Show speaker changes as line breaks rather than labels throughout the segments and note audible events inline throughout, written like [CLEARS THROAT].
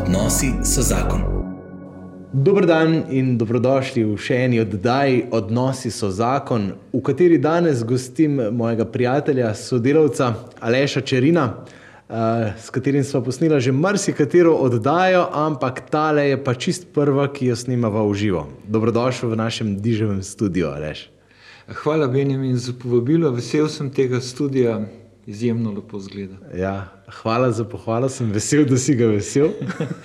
Odnosi so zakon.
Dober dan in dobrodošli v še eni oddaji Odnosi so zakon, v kateri danes gostim mojega prijatelja, sodelavca Aleša Čerina, uh, s katerim smo posneli že marsikatero oddajo, ampak tale je pa čist prva, ki jo snimava v živo. Dobrodošel v našem diževem studiu, Aleš.
Hvala, Benjamin, za povabilo. Vesel sem tega studia, izjemno lepo zgleda.
Ja, hvala za pohvalo, sem vesel, da si ga vesel.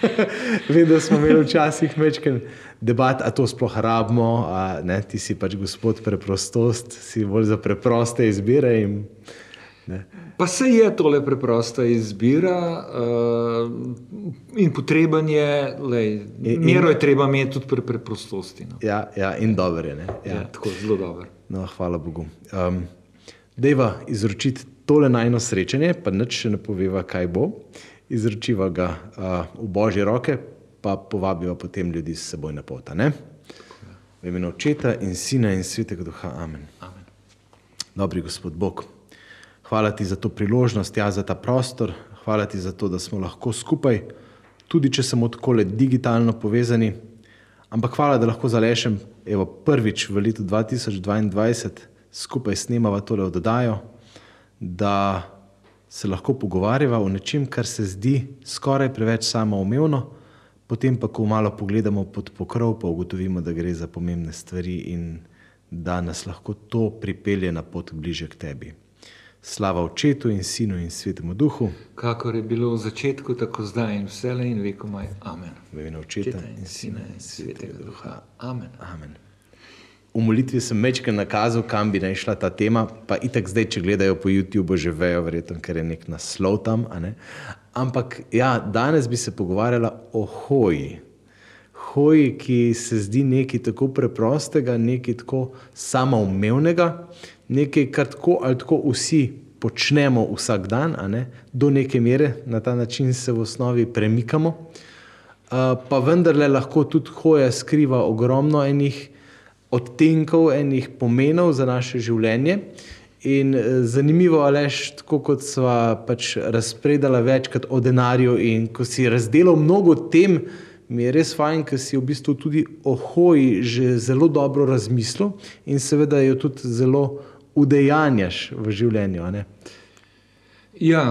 [LAUGHS] Vem, da smo imeli včasih večkrat debat, a to sploh rabimo, a ne, ti si pač gospod preprostost, si bolj za preproste izbire. In,
pa se je tole preprosta izbira uh, in potreben je, lej, in, mero je treba imeti tudi pri preprostosti. No.
Ja, ja, in dobro je. Ja.
Ja, tako zelo dobro.
No, hvala Bogu. Um, Deva izročiti tole najno srečanje, pa nič še ne poveva, kaj bo. Izročiva ga uh, v božje roke, pa povabiva potem ljudi s seboj na pot. V imenu očeta in sina in svetega duha. Amen.
Amen.
Dobri gospod Bog, hvala ti za to priložnost, ja, za ta prostor, hvala ti za to, da smo lahko skupaj, tudi če smo tako digitalno povezani. Ampak hvala, da lahko zalešem, evo, prvič v letu 2022 skupaj snemava tole oddajo, da se lahko pogovarjava o nečem, kar se zdi skoraj preveč samoumevno, potem pa, ko malo pogledamo pod pokrov, pa ugotovimo, da gre za pomembne stvari in da nas lahko to pripelje na pot bliže k tebi. Slava očetu in sinu in svetemu duhu.
Kakor je bilo v začetku, tako zdaj in vse in vekomaj. Amen.
V imenu očeta in sina in svetega duha.
Amen.
Amen. V molitvi sem večkrat nakazal, kam bi naj šla ta tema, pa itek zdaj, če gledajo po YouTubu, že vejo, verjetno, ker je nek naslov tam. Ampak ja, danes bi se pogovarjala o hoji. Hoji, ki se zdi nekaj tako preprostega, nekaj tako samoumevnega, nekaj, kar tako ali tako vsi počnemo vsak dan, ne? do neke mere na ta način se v osnovi premikamo. Uh, pa vendarle lahko tudi hoja skriva ogromno enih odtenkov, enih pomenov za naše življenje. In zanimivo je, tako kot smo pač razpredali večkrat o denarju, in ko si razdelil mnogo tem, mi je res fajn, ker si v bistvu tudi o hoji že zelo dobro razmislil in seveda jo tudi zelo udejanjaš v življenju. Ne?
Ja,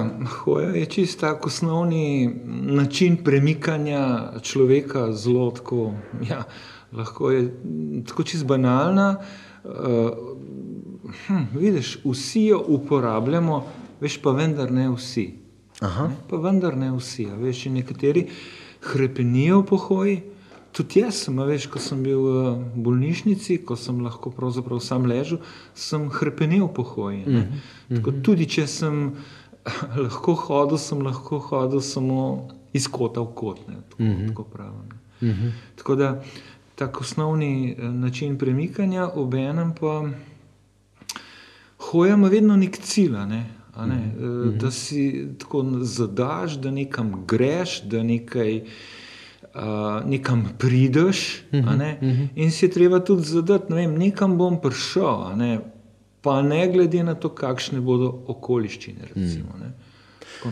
hoja je čist tako osnovni način premikanja človeka, zelo tako. Ja, lahko je tako čist banalna. Uh, hm, vidiš, vsi jo uporabljamo, veš pa vendar ne vsi.
Aha.
Ne, pa vendar ne vsi. Veš, nekateri hrepenijo po hoji, tudi jaz sem, veš, ko sem bil v bolnišnici, ko sem lahko pravzaprav sam ležal, sem hrepenil po hoji. Mm -hmm. Tako, tudi če sem [LAUGHS] lahko hodil, sem lahko hodil samo iz kota v kot. Ne, tako, mm -hmm. tako pravim. Mm -hmm. Tako da tako osnovni način premikanja, obenem pa hoja ima vedno nek cilj. Ne? Ne? Mm -hmm. Da si tako zadaš, da nekam greš, da nekaj uh, nekam prideš, uh -huh, ne? uh -huh. in si treba tudi zadati, ne vem, nekam bom prišel, ne? pa ne glede na to, kakšne bodo okoliščine. Recimo, uh -huh.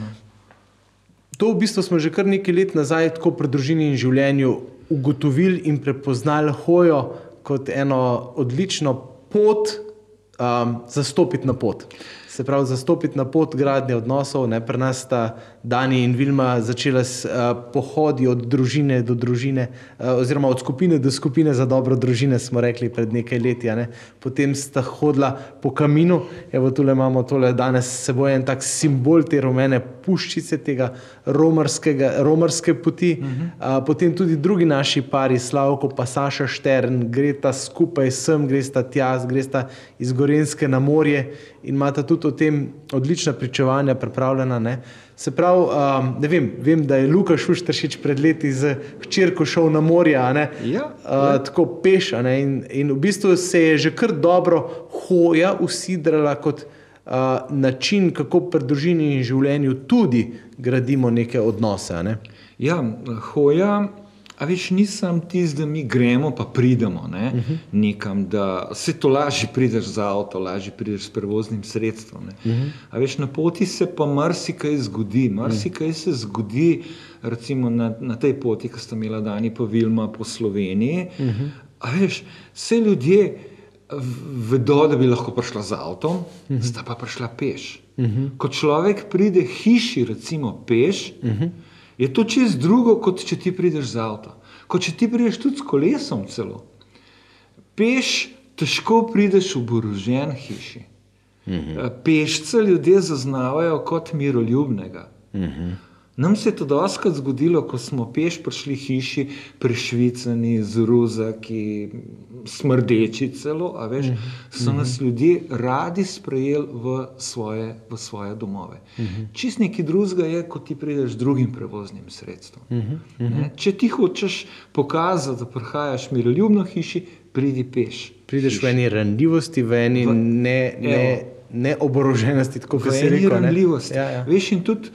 To v bistvu smo že kar nekaj let nazaj, tako pri družini in življenju, ugotovili in prepoznali hojo kot eno odlično pot um, za stopiti na pot se pravi, zastopiti na pot gradnje odnosov. Ne, pri nas sta Dani in Vilma začela s uh, pohodi od družine do družine, uh, oziroma od skupine do skupine za dobro družine, smo rekli pred nekaj leti. Ne. Potem sta hodila po kaminu, evo tukaj imamo tole danes s seboj en tak simbol te rumene puščice, tega romarske poti. Uh -huh. uh, potem tudi drugi naši pari, Slavko pa Saša Štern, gre ta skupaj sem, gre sta tja, gre sta iz Gorenske na morje in imata tudi o tem odlična pričevanja, pripravljena. Ne. Se pravi, um, ne vem, vem, da je Luka Šuštršič pred leti z hčerko šel na morje,
ja,
uh, tako peš. In, in v bistvu se je že kar dobro hoja usidrala kot uh, način, kako pri družini in življenju tudi gradimo neke odnose. Ne.
Ja, hoja A veš, nisem tisti, da mi gremo, pa pridemo ne, uh -huh. nekam, da se to lažje prideš z avto, lažje prideš s prevoznim sredstvom. Uh -huh. A veš, na poti se pa marsikaj zgodi, marsikaj uh -huh. se zgodi, recimo na, na tej poti, ki sta imela Dani pa Vilma po Sloveniji. Uh -huh. A veš, vse ljudje vedo, da bi lahko prišla z avtom, uh -huh. sta pa prišla peš. Uh -huh. Ko človek pride hiši, recimo peš, uh -huh je to čez drugo, kot če ti prideš z avtom. Kot če ti prideš tudi s kolesom, celo. Peš, težko prideš v oborožen hiši. Uh mhm. -huh. Pešce ljudje zaznavajo kot miroljubnega. Uh mhm. -huh. Nam se je to doskrat zgodilo, ko smo peš prišli hiši, prešvicani, z ruzaki, smrdeči celo, a veš, so nas ljudje radi sprejeli v svoje, v svoje domove. Čist nekaj drugega je, ko ti prideš z drugim prevoznim sredstvom. Ne? Če ti hočeš pokazati, da prihajaš miroljubno hiši, pridi peš.
Prideš hiši. v eni ranljivosti, v eni v, ne, ne, neoboroženosti, tako kot se reče.
Ranljivosti. Ja, ja. Veš, in tudi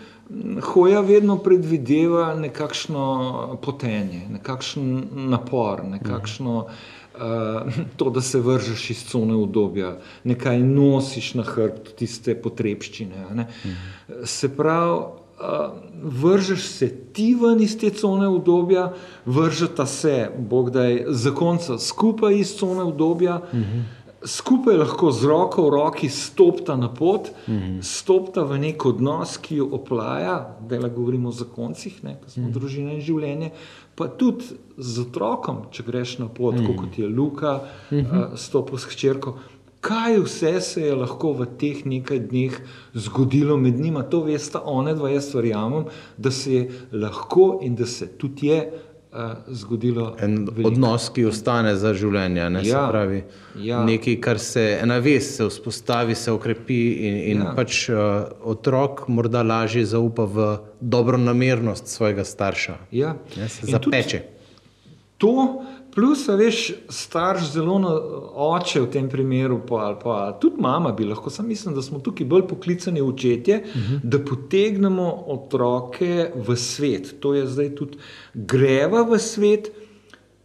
Hoja vedno predvideva nekakšno potenje, nekakšen napor, nekakšno uh, [LAUGHS] to, da se vržeš iz cone obdobja, nekaj nosiš na hrbtu, tiste potrebščine. Mhm. Se pravi, uh, vržeš se ti ven iz te cone obdobja, vržeta se, bog da je zakonca skupaj iz cone obdobja. Mhm skupaj lahko z roko v roki stopita na pot, mm -hmm. stopita v nek odnos, ki jo oplaja, da le govorimo o zakoncih, ne, ki smo mm -hmm. družina in življenje. Pa tudi z otrokom, če greš na pot, mm -hmm. kot je Luka, mm -hmm. uh, stopil s hčerko. Kaj vse se je lahko v teh nekaj dneh zgodilo med njima, to veste, one dva, jaz verjamem, da se je lahko in da se tudi je zgodilo.
En odnos, ki ostane za življenje. Ne, ja, pravi, ja. Nekaj, kar se ena vez se vzpostavi, se okrepi in, in ja. pač uh, otrok morda lažje zaupa v dobro namernost svojega starša.
Ja.
Ne, se zapeče.
To, Plus, veš, starš zelo na oče v tem primeru, pa, pa tudi mama bi lahko. Sam mislim, da smo tukaj bolj poklicani očetje, uh mhm. -huh. da potegnemo otroke v svet. To je zdaj tudi greva v svet.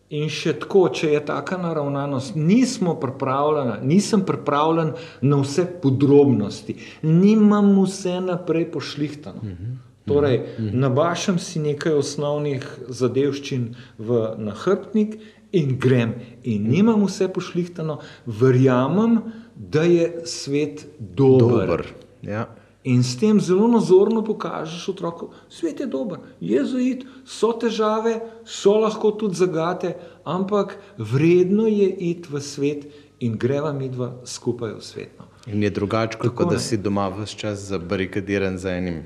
In še tako, če je taka naravnanost, nismo pripravljeni, nisem pripravljen na vse podrobnosti, nimam vse naprej pošlihtano. Uh mhm. -huh. Torej, mhm. nabašam si nekaj osnovnih zadevščin v nahrbtnik in grem, in nimam vse pošlihtano, verjamem, da je svet dober. dober.
Ja.
In s tem zelo nazorno pokažeš otroku, da svet je dober, jezuit, so težave, so lahko tudi zagate, ampak vredno je iti v svet in greva mi dva skupaj v svet. No.
In je drugače, kot da si doma vse čas zabarikadiran za enim.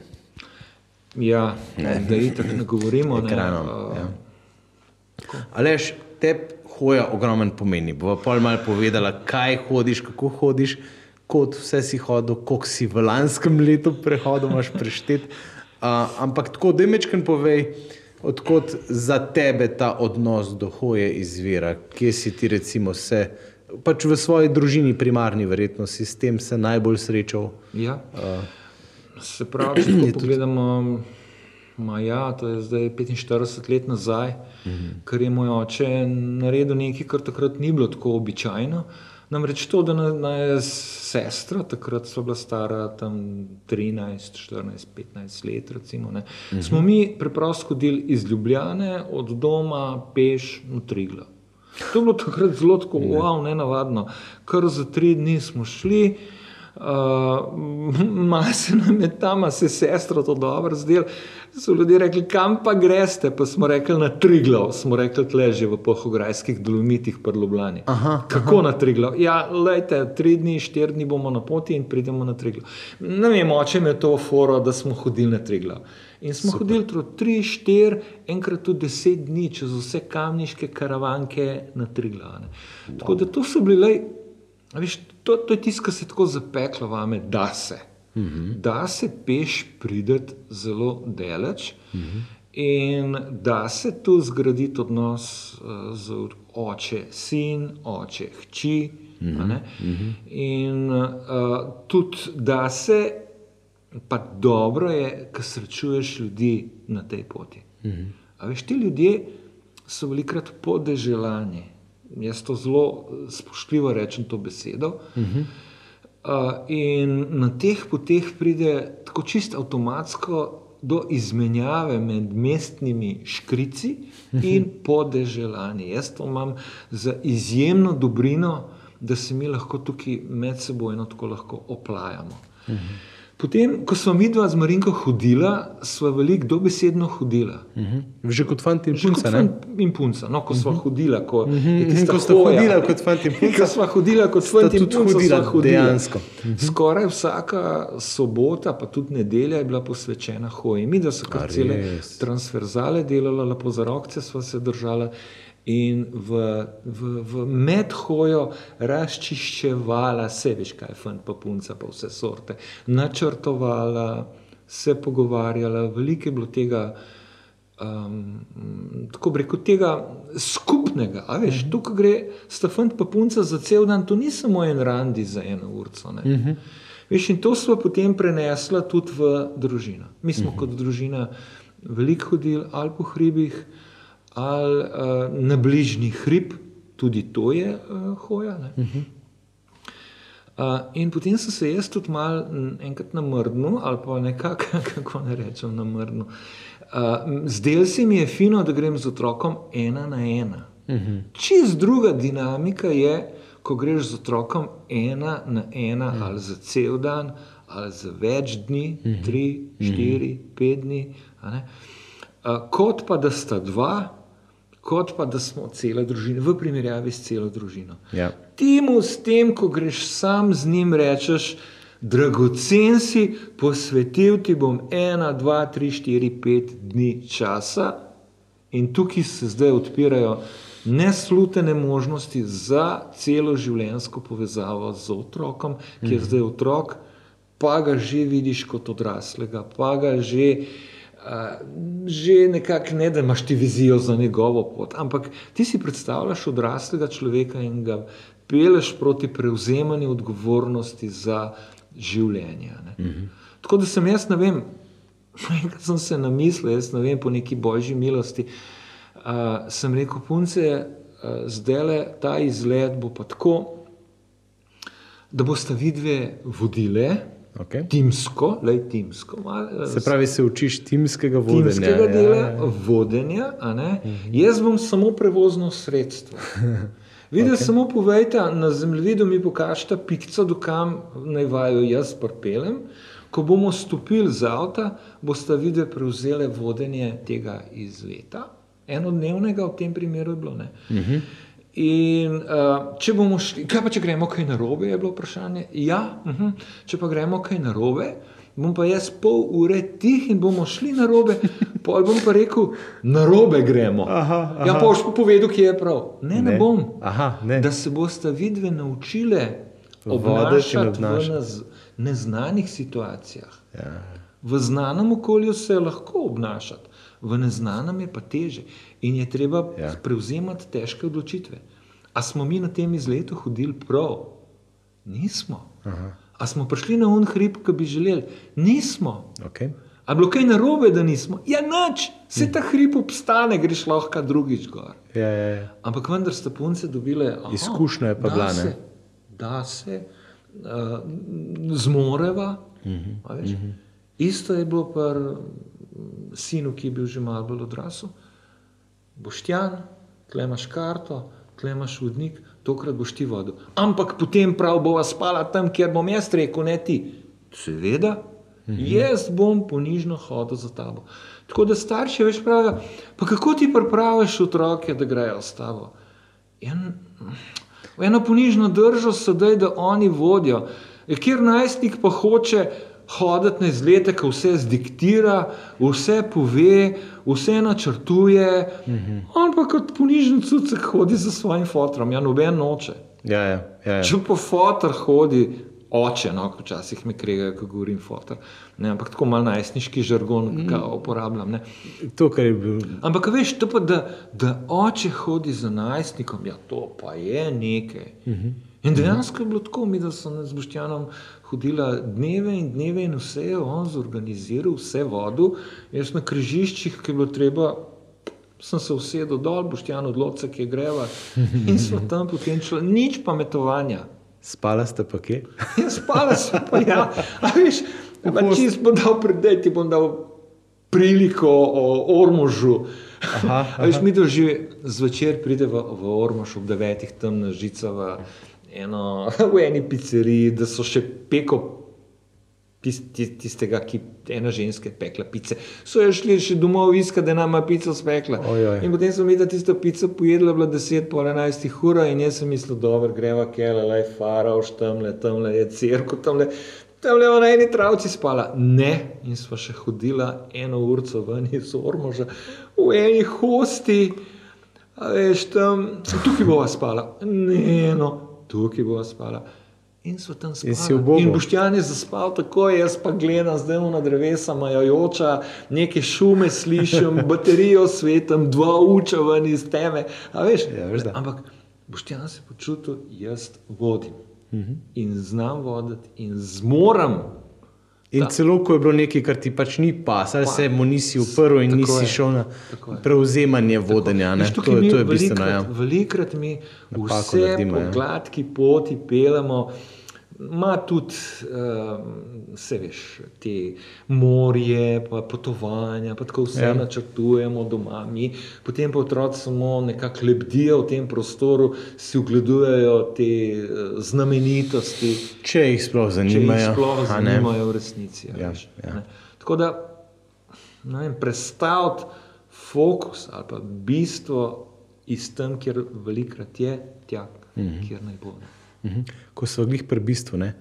Ja, ne. da je tako, ne govorimo.
Ekranom, ne, uh, ja. Alež, te hoja ogromen pomeni. Bova pol malo povedala, kaj hodiš, kako hodiš, kot vse si hodil, koliko si v lanskem letu prehodil, imaš preštet. Uh, ampak tako, da mečken povej, odkot za tebe ta odnos do hoje izvira, kje si ti recimo se, pač v svoji družini primarni verjetno si s tem se najbolj srečal.
Ja. Uh, se pravi, če [CLEARS THROAT] pogledamo. Ma ja, to je zdaj 45 let nazaj, mm -hmm. ker je moj oče naredil nekaj, kar takrat ni bilo tako običajno. Namreč to, da na, je sestra, takrat so bila stara tam 13, 14, 15 let, recimo, mm -hmm. smo mi preprosto hodili iz Ljubljane od doma peš v Trigla. To je bilo takrat zelo tako, wow, ne navadno. Kar za tri dni smo šli. Uh, [LAUGHS] Malo se nam je tam, se sestra to dobro zdel. So ljudje rekli, kam pa greste, pa smo rekli na Triglav, smo rekli tleže v pohograjskih dolomitih prlobljani. Kako aha. na Triglav? Ja, lejte, tri dni, štiri dni bomo na poti in pridemo na Triglav. Ne vem, oče me to foro, da smo hodili na Triglav. In smo Super. hodili tri, štiri, enkrat tudi deset dni čez vse kamniške karavanke na Triglav. Wow. Tako da to so bili, veš, to, to je tisto, kar se tako zapeklo vame, da se. Uh mhm. -huh. Da se peš prideti zelo daleč uh mhm. -huh. in da se tu zgradi odnos uh, z oče, sin, oče, hči. Uh -huh. uh -huh. In uh, tudi da se, pa dobro je, ko srečuješ ljudi na tej poti. Uh -huh. A veš, ti ljudje so velikrat podeželani. Jaz to zelo eh, spoštljivo rečem, to besedo. Uh -huh. uh, in na teh poteh pride tako čist avtomatsko do izmenjave med mestnimi škrici in podeželani. Jaz to imam za izjemno dobrino, da se mi lahko tukaj med seboj tako lahko oplajamo. Uh -huh. Potem, ko smo mi dva z Marinko hodila, smo veliko dobesedno hodila.
Uh mhm. -huh. Že kot fant in punca.
Fant in punca. No, ko smo uh -huh. hodila, ko, uh
-huh. ko smo hodila kot fant in punca. [LAUGHS]
Ko smo hodila kot fant in punca,
hodila, hodila. dejansko.
Uh -huh. Skoraj vsaka sobota, pa tudi nedelja, je bila posvečena hoji. Mi, da so kar cele transverzale delali, lepo za rokce smo se držali in v, v, v medhojo razčiščevala, se veš, kaj fant, pa punca, pa vse sorte, načrtovala, se pogovarjala, veliko je bilo tega. Um, tako reko, tega skupnega, a veš, mm -hmm. tukaj gre Stefan pa punca za cel dan, to ni samo en randi za eno urco. Mm -hmm. Veš, in to smo potem prenesli tudi v družino. Mi smo mm -hmm. kot družina veliko hodili ali po hribih, ali uh, na bližnji hrib, tudi to je uh, hoja. Uh -huh. uh, in potem sem se jaz tudi malo enkrat namrnil, ali pa nekako, [LAUGHS] kako ne rečem, namrnil. Uh, zdel se mi je fino, da grem z otrokom ena na ena. Uh -huh. Čez druga dinamika je, ko greš z otrokom ena na ena, uh -huh. ali za cel dan, ali za več dni, uh -huh. tri, štiri, uh -huh. pet dni. Uh, kot pa da sta dva, kot pa da smo cela družina, v primerjavi s celo družino.
Ja.
Ti mu s tem, ko greš sam z njim, rečeš, dragocen si, posvetil ti bom ena, dva, tri, štiri, pet dni časa, in tukaj se zdaj odpirajo neslutene možnosti za celo življenjsko povezavo z otrokom, ki je mhm. zdaj otrok, pa ga že vidiš kot odraslega, pa ga že že nekako ne, da imaš ti vizijo za njegovo pot, ampak ti si predstavljaš odraslega človeka in ga peleš proti prevzemanju odgovornosti za življenje. Mm -hmm. Tako da sem jaz, ne vem, [LAUGHS] enkrat sem se namislil, jaz ne vem, po neki božji milosti. Uh, sem rekel, punce, uh, zdaj le ta izgled bo pa tako, da boste vidve vodile.
Okay.
Timsko, lej, timsko mal,
se pravi, se učiš timskega vodenja.
Timskega ja, dela ja, ja. vodenja, -huh. jaz bom samo prevozno sredstvo. [LAUGHS] Vidite, okay. samo povejte, na zemljevidu mi pokažite pico, dokam naj vajo jaz prpelem. Ko bomo stopili z avta, boste videli prevzele vodenje tega izleta. Enodnevnega v tem primeru je bilo. Uh -huh. In uh, če bomo šli, kaj pa če gremo kaj narobe, je bilo vprašanje. Ja, uh mhm. -huh. če pa gremo kaj narobe, bom pa jaz pol ure tih in bomo šli narobe, pol bom pa rekel, narobe gremo. Aha, aha. Ja, pa boš pa povedal, kje je prav. Ne, ne, ne bom.
Aha, ne.
Da se boste vidve naučile obnašati v nez, neznanih situacijah. Ja. V znanem okolju se lahko obnašati, v neznanem je pa teže in je treba ja. prevzemati težke odločitve. A smo mi na tem izletu hodili prav? Nismo. Aha. A smo prišli na un hrib, ki bi želeli? Nismo.
Okay.
A bilo kaj narobe, da nismo? Ja, noč, se ta hrib obstane, greš lahko drugič gor.
Ja, ja, ja.
Ampak vendar ste punce dobile
izkušnje, pa
da se, da se uh, zmoreva. Uh -huh, uh -huh. Isto je bilo pri sinu, ki je bil že malo bolj odrasel boštjan, tle imaš karto, tle imaš vodnik, tokrat boš ti vodil. Ampak potem prav bova spala tam, kjer bom jaz rekel, ne ti. Seveda, mhm. jaz bom ponižno hodil za tabo. Tako da starši več pravijo, pa kako ti pripraviš otroke, da grejo s tabo? En, eno ponižno držo sedaj, da oni vodijo. Ker najstnik pa hoče hoditi na izlete, ko vse zdiktira, vse pove, vse načrtuje. Mm -hmm. On pa kot ponižen cucek hodi za svojim fotom, ja, noben noče.
Ja, ja, ja, ja.
Če pa fotor hodi, oče, no, včasih mi kregajo, ko govorim fotor. Ne, ampak tako malo najstniški žargon, ki ga uporabljam. Ne.
To, kar je bil.
Ampak veš, to pa, da, da oče hodi za najstnikom, ja, to pa je nekaj. Mm -hmm. In dejansko je bilo tako, mi, da sem z Boštjanom hodila dneve in dneve in vse je on zorganiziral, vse vodo. Jaz na križiščih, ki je bilo treba Sem se usedel dol, boštjan odločil, ki je greva in smo tam potem šli, nič pametovanja.
Spala ste pa kje?
Ja, spala sem pa ja. A veš, pa čist bom dal predaj, ti bom dal priliko o Ormožu.
Aha,
A Veš, mi to že zvečer pride v, v Ormož ob devetih tam na žica v, eno, [LAUGHS] v eni pizzeriji, da so še peko tis- tis- tistega, ki ena ženska je pekla pice. So jo šli še domov iskati, da nam je pico spekla.
Ojoj.
In potem smo mi da tisto pico pojedli, bila 10 po 11 ura in jaz sem mislil, dobro, greva kele, laj faraoš, tamle, tamle je cirko, tamle. Tam le na eni travci spala, ne, in sva še hodila eno urco ven iz Ormoža, v eni hosti, veš, tam, tukaj bova spala, ne, no, tukaj bova spala. In so tam spali.
In.
In Boštjan je zaspal tako, jaz pa gledam zdaj na drevesa, majajoča, neke šume slišim, [LAUGHS] baterijo svetem, dva uča ven iz teme. A veš,
Ja, veš da.
ampak Boštjan se je počutil, jaz vodim. In znam voditi, in zmorem.
In
Da.
celo, ko je bilo nekaj, kar ti pač ni pas, ali
Pa-
se mu nisi uprl in
Tako
nisi
je.
šel na
Tako je.
prevzemanje vodenja. ne. To,
mi
to je bistveno.
velikokrat-
Ja.
Velikokrat mi
Napako
vse
naredimo,
po
ja.
gladki poti pelemo. Ma tudi, um, vse veš, te morje, pa potovanja, pa tako vse
Ja.
ja. načrtujemo doma. Mi, potem pa otroci samo nekako lebdijo v tem prostoru, si ogledujejo te uh, znamenitosti,
Če jih sploh
če jih
zanimajo.
sploh zanimajo v resnici.
Ja,
veš,
ja.
ne. Tako da, ne vem, prestaviti fokus ali pa bistvo iz tam, kjer velikrat je, tja,
Mhm.
kjer naj bo. Ne.
Mhm. Ko smo bili pri bistvu, ne,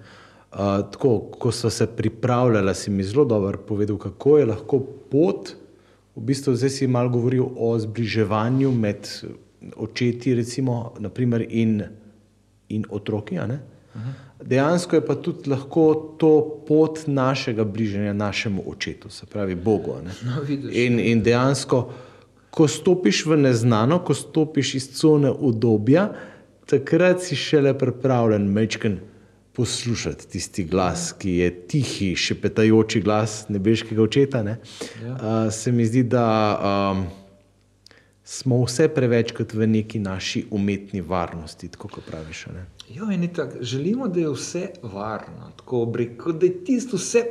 uh, tako, ko smo se pripravljali, si mi zelo dobro povedal, kako je lahko pot. V bistvu zdaj si malo govoril o zbliževanju med očeti recimo, naprimer, in, in otroki. a ne. Dejansko je pa tudi lahko to pot našega bližanja našemu očetu, se pravi Bogu.
No, vidiš.
In, in dejansko, ko stopiš v neznano, ko stopiš iz cone udobja, takrat si šele pripravljen mečken poslušati tisti glas, ki je tihi, šepetajoči glas nebeškega očeta. Ne?
Ja.
Uh, se mi zdi, da um, smo vse prevečkrat v neki naši umetni varnosti, tako kot praviš. Ne?
Jo, in tak, želimo, da je vse varno, tako rekel, da je tisto vse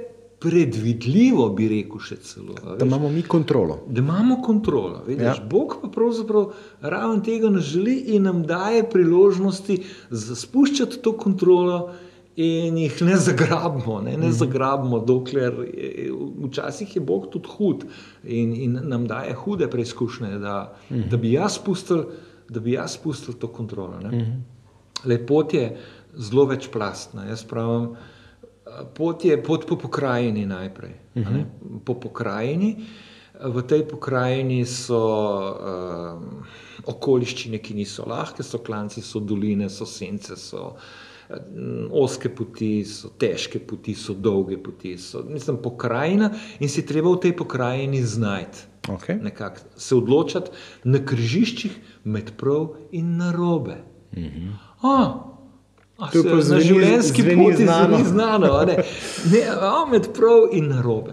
predvidljivo, bi rekel še celo.
Da
veš.
imamo mi kontrolo.
Da imamo kontrolo. Vidiš,
Ja.
Bog pa pravzaprav raven tega ne želi in nam daje priložnosti za spuščati to kontrolo in jih ne zagrabimo. Ne, ne zagrabimo, dokler je, včasih je Bog tudi hud in, in nam daje hude preizkušnje, da, da bi jaz spustil, da bi jaz spustil to kontrolo. Ne. Lepot je zelo večplastna. Jaz pravim, pot je pot po pokrajini najprej. Uh -huh. Po pokrajini. V tej pokrajini so um, okoliščine, ki niso lahke, so klanci, so doline, so sence, so um, oske poti, so težke poti, so dolge poti. So, mislim, pokrajina in si treba v tej pokrajini znajti.
Okay.
Nekako se odločati na križiščih med prav in narobe. Uh -huh. A, a
To je pa
na
zveni-
življenjski
zveni
poti
znano.
zveni znano. Ne? Ne, med prav in narobe.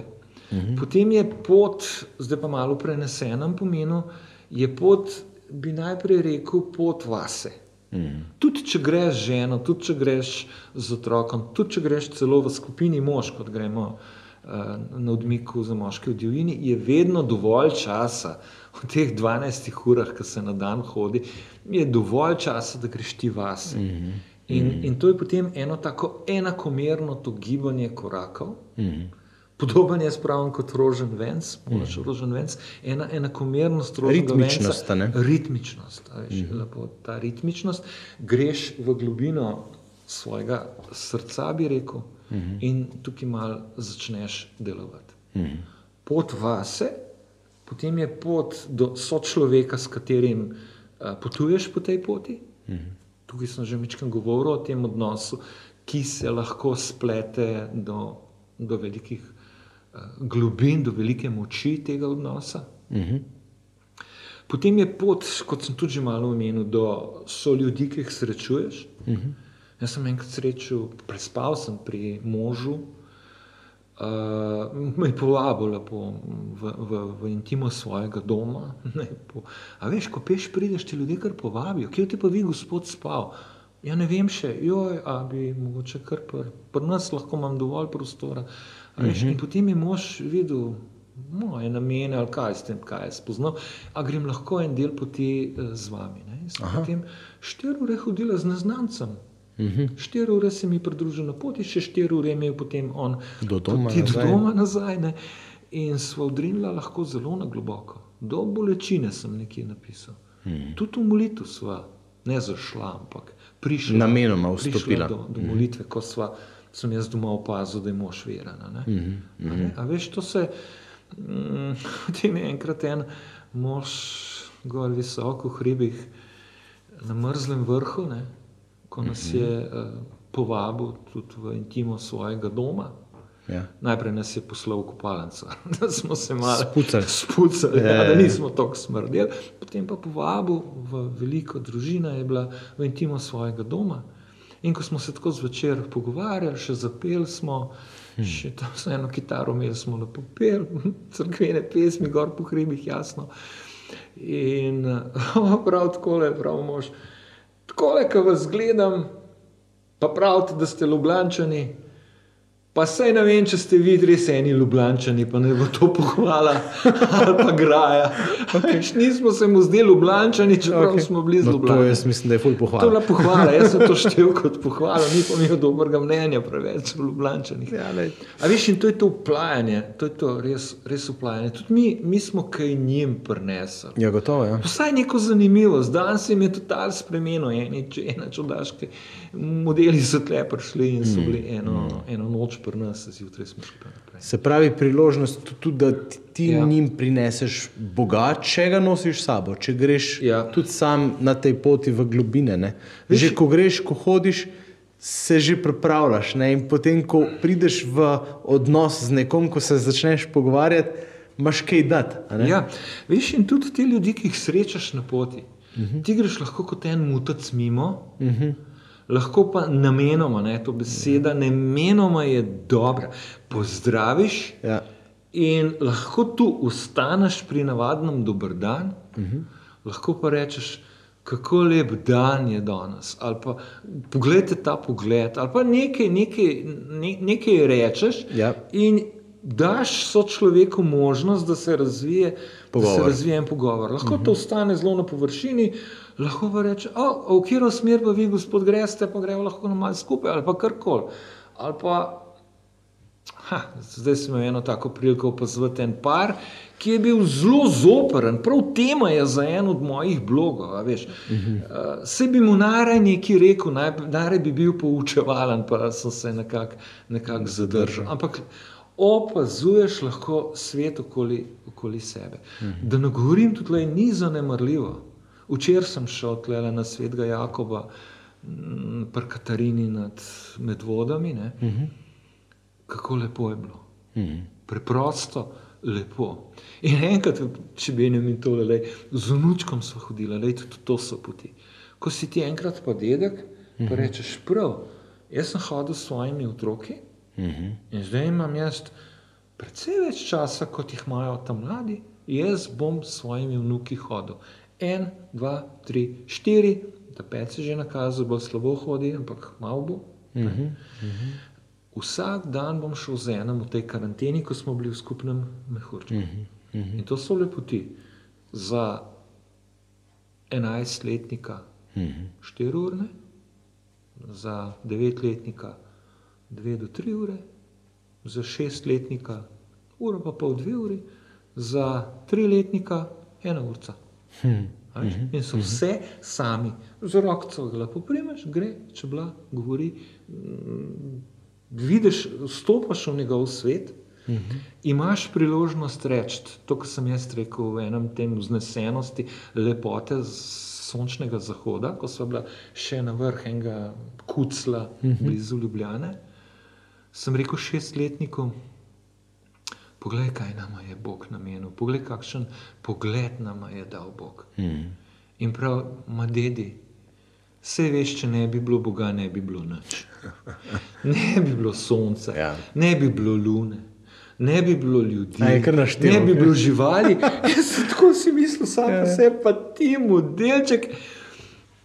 Uh -huh. Potem je pot, zdaj pa malo v prenesenem pomenu, je pot, bi najprej rekel, pot vase. Mm. Tudi če greš z ženo, tudi če greš z otrokom, tudi če greš celo v skupini mož, kot gremo uh, na odmiku za moške v divjini, je vedno dovolj časa, v teh 12 urah, ki se na dan hodi, je dovolj časa, da greš ti vase. Mm -hmm. In, in to je potem eno tako enakomerno to gibanje korakov. Mm -hmm. Podoben je spravljen kot rožen venc, moraš mm. rožen venc, ena enakomernost rožnega
Ritmičnost, a ne?
venca. Ritmičnost, a veš, mm. lepo, ta ritmičnost, greš v globino svojega srca, bi rekel, mm -hmm. in tukaj malo začneš delovati. Mm -hmm. Pot vase, potem je pot do sočloveka, s katerim uh, potuješ po tej poti. Mm -hmm. Tukaj sem že večkrat govoril o tem odnosu, ki se lahko splete do, do velikih uh, globin, do velike moči tega odnosa. Mm -hmm. Potem je pot, kot sem tudi malo omenil, do so ljudi, ki jih srečuješ. Uh -huh. Jaz sem enkrat srečal, prespal sem pri možu, Uh, me je povabil lepo v, v, v intimo svojega doma. [LAUGHS] Ne, po, a veš, ko peš, prideš ti ljudje, kar povabijo, kje ti pa vi, gospod, spal. Ja, ne vem še, joj, a bi mogoče kar pri pr nas lahko imam dovolj prostora. A veš, uh -huh. In potem je mož videl moje namene ali kaj s tem, kaj je spoznal, a grem lahko en del poti uh, z vami. Ne. In sem potem štiri ure hodila z neznancem. Štiri ure se mi pridružil na poti, še štiri ure je imel potem on
Do doma
do
nazaj.
doma nazaj. Ne? In sva odrinila lahko zelo na globoko. Do bolečine sem nekje napisal. Hmm. Tudi v molitvu sva ne zašla, ampak prišla.
Namenoma
prišla
vstopila.
Do, do molitve, ko sva, sem jaz doma opazil, da je mož verjena. Ne? Hmm. A, ne? A veš, to se. Mm, [LAUGHS] Potem je enkrat en mož, gor visoko v hribih, na mrzlem vrhu, ne, ko nas je uh, povabil tudi v intimo svojega doma.
Ja.
Najprej nas je poslal v kopalnico, [LAUGHS] da smo se malo
Spucali.
spucali
Ja,
ja,
ja,
da
ja.
nismo tako smrdeli. Potem pa povabil v veliko družino, je bila v intimo svojega doma. In ko smo se tako zvečer pogovarjali, še zapeli smo, hmm. še tam so eno kitaro imeli, smo lepo peli, [LAUGHS] crkvene pesmi, gor po hribih, jasno. In uh, [LAUGHS] prav tako je, prav mož. Tako ko vas gledam, pa pravite, da ste ljubljančani. Pa sej ne vem, če ste vi res eni ljubljančani, pa ne bo to pohvala ali pa graja. Okay. Nismo se mu zdeli ljubljančani, čeprav okay. smo bili
No, to jaz mislim, da je ful
To je bila
pohvala.
pohvala, jaz sem to štel kot pohvalo, ni pa imel dobrega mnenja preveč o ljubljančanih.
Ja, lej.
A veš, in to je to uplajanje, to je to res, res uplajanje. Tudi mi, mi smo kaj njim prinesli.
Ja, gotovo. Ja.
Vsaj neko zanimivost, danes se jim je total spremenil, eni, če ena čudaške modeli so tle prišli in so bili eno, eno noč pri nas, zjutraj smo šli naprej.
Se pravi, priložnost tudi, da ti,
Ja.
njim prineseš Boga, če ga nosiš s sabo, če greš
Ja.
tudi sam na tej poti v globine. Ne? Že ko greš, ko hodiš, se že pripravljaš. Ne? In potem, ko prideš v odnos z nekom, ko se začneš pogovarjati, imaš kaj dati. a ne?
Ja, veš, in tudi ti ljudje, ki jih srečaš na poti, uh -huh. ti greš lahko kot en mutac mimo, uh -huh. Lahko pa namenoma, ne, to beseda namenoma je dobra. Pozdraviš
Ja.
in lahko tu ustaneš pri navadnem dober dan, uh -huh. lahko pa rečeš. Kako lep dan je danes, ali pa poglejte ta pogled, ali pa nekaj, nekaj, ne, nekaj rečeš,
Ja.
in daš človeku možnost, da se razvije, da se razvije en pogovor. Lahko uh -huh. to ostane zelo na površini, lahko pa reče, o, v katero smer pa vi, gospod, greste, pa gremo lahko na malce skupaj ali pa karkoli. Ali pa, ha, zdaj sem imel eno tako priliko opazovati en par, ki je bil zelo zoperen, prav tema je za en od mojih blogov. Veš, uh -huh. uh, se bi mu naraj nekaj rekel, naj- naraj bi bil poučevalen, pa sem se nekako nekak zadržal. Ampak opazuješ lahko svet okoli, okoli sebe. Uh -huh. Da ne govorim tudi, da ni zanemarljivo. Včeraj sem šel tle na svetega Jakoba, pri Katarini nad Medvodami. Ne? Uh -huh. Kako lepo je bilo. Uh -huh. Preprosto, lepo. In enkrat, če bi jim tole, lej, z unučkom so hodili, lej, tudi to so poti. Ko si ti enkrat pa dedek, uh -huh. pa rečeš prav, jaz sem hodil s svojimi otroki uh -huh. in zdaj imam jaz precej več časa, kot jih imajo tam mladi, jaz bom s svojimi vnuki hodil. En, dva, tri, štiri, da pet se že nakazal, bolj slabo hodi, ampak malo bo. Uh -huh. Uh -huh. Vsak dan bom šel z enim v tej karanteni, ko smo bili v skupnem mehurčku. Uh -huh. Uh -huh. In to so lepoti za enajstletnika, uh -huh. štiri urne, za devetletnika, dve do tri ure, za šestletnika, ura pa pol dve uri, za triletnika, ena urca. Hmm. In so vse sami, z roko ga lepo primeš, gre, če bila, govori. mm, Vidiš, vstopaš v njegov svet, uh -huh. imaš priložnost reči to, kar sem jaz rekel v enem tem vznesenosti, lepote sončnega zahoda, ko so bila še na vrh enega kucla uh -huh. blizu Ljubljane. Sem rekel šestletnikom, poglej, kaj nam je Bog namenil, poglej, kakšen pogled nam je dal Bog. Mm. In prav, ma dedi, Vse veš, če ne bi bilo Boga, ne bi bilo nič. [LAUGHS] Ne bi bilo sonca,
Ja.
ne bi bilo lune, ne bi bilo ljudi,
A je kar naštel,
ne bi bilo živali. [LAUGHS] Jaz sem tako si mislil, sam
Ja.
pa se pa ti modelček.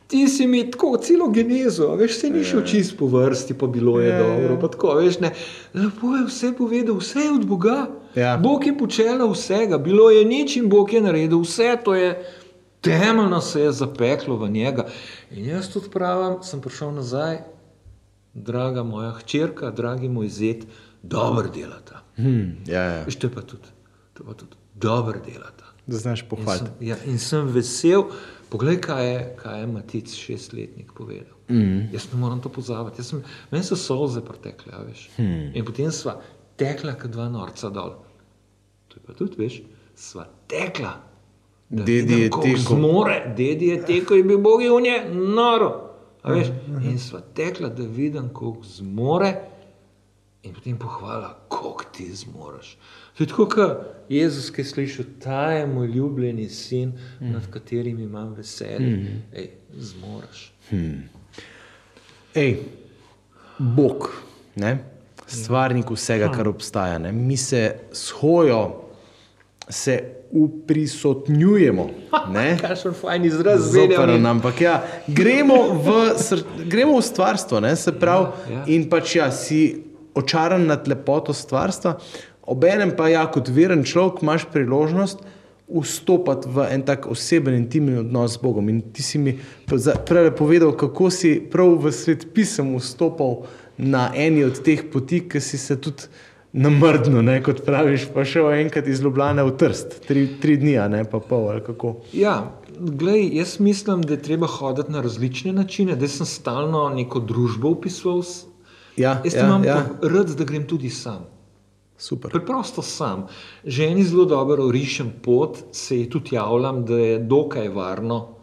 Ti si mi tako celo genezo, veš, se ni šel čist po vrsti, pa bilo je
Ja, ja.
dobro. Pa tako, veš, ne, lepo je vse povedal, vse je od Boga.
Ja.
Bog je počela vsega, bilo je nič in Bog je naredil vse, to je temeljno se je zapeklo v njega. In jaz tudi pravim, sem prišel nazaj, draga moja hčerka, dragi moj zet, dobro delata.
Hm, ja, ja.
Veš, to je pa tudi, to je pa tudi dobro delata.
Da znaš
In
pohvaliti.
sem, ja, in sem vesel, poglej, kaj je, kaj je Matic, šestletnik, povedal. Mm. Jaz ne moram to pozabiti. Jaz Sem, meni so solze pretekle, a veš. Mm. In potem sva tekla, kot dva norca dol. To je pa tudi, veš, sva tekla.
Dedi je tekel.
Zmore, dedi je tekel in bi Bog je v nje noro. A veš, in sva tekla, da vidim, koliko zmore. In potem pohvala, koliko ti zmoriš. To je tako, kot Jezus, ki je slišal, ta je moj ljubljeni sin, mm. nad katerim imam veselje. Mm. Ej, zmoriš.
Ej, Bog, ne? stvarnik vsega, kar obstaja. Ne? Mi se s hojo se uprisotnjujemo. ne? [LAUGHS]
Kakšen fajn izraz
Zoperen, ampak ja, gremo v, sr- gremo v stvarstvo, ne? se pravi,
Ja, ja.
in pač ja, si očaran nad lepoto stvarstva, obenem pa ja, kot veren človek imaš priložnost vstopati v en tak oseben, intimen odnos z Bogom. In ti si mi prej povedal, kako si prav v svet pisem vstopal na eni od teh poti, ki si se tudi namrdno, ne, kot praviš, pa šel enkrat iz Ljubljana v Trst, tri, tri dni, ne pa pol ali kako.
Ja, glej, jaz mislim, da je treba hoditi na različne načine, da sem stalno neko družbo opisoval. s-
Ja,
Jaz
ja,
imam
ja.
rad, da grem tudi sam.
Super.
Preprosto sam. Ženi zelo dobro rišem pot, se ji tudi javljam, da je dokaj varno.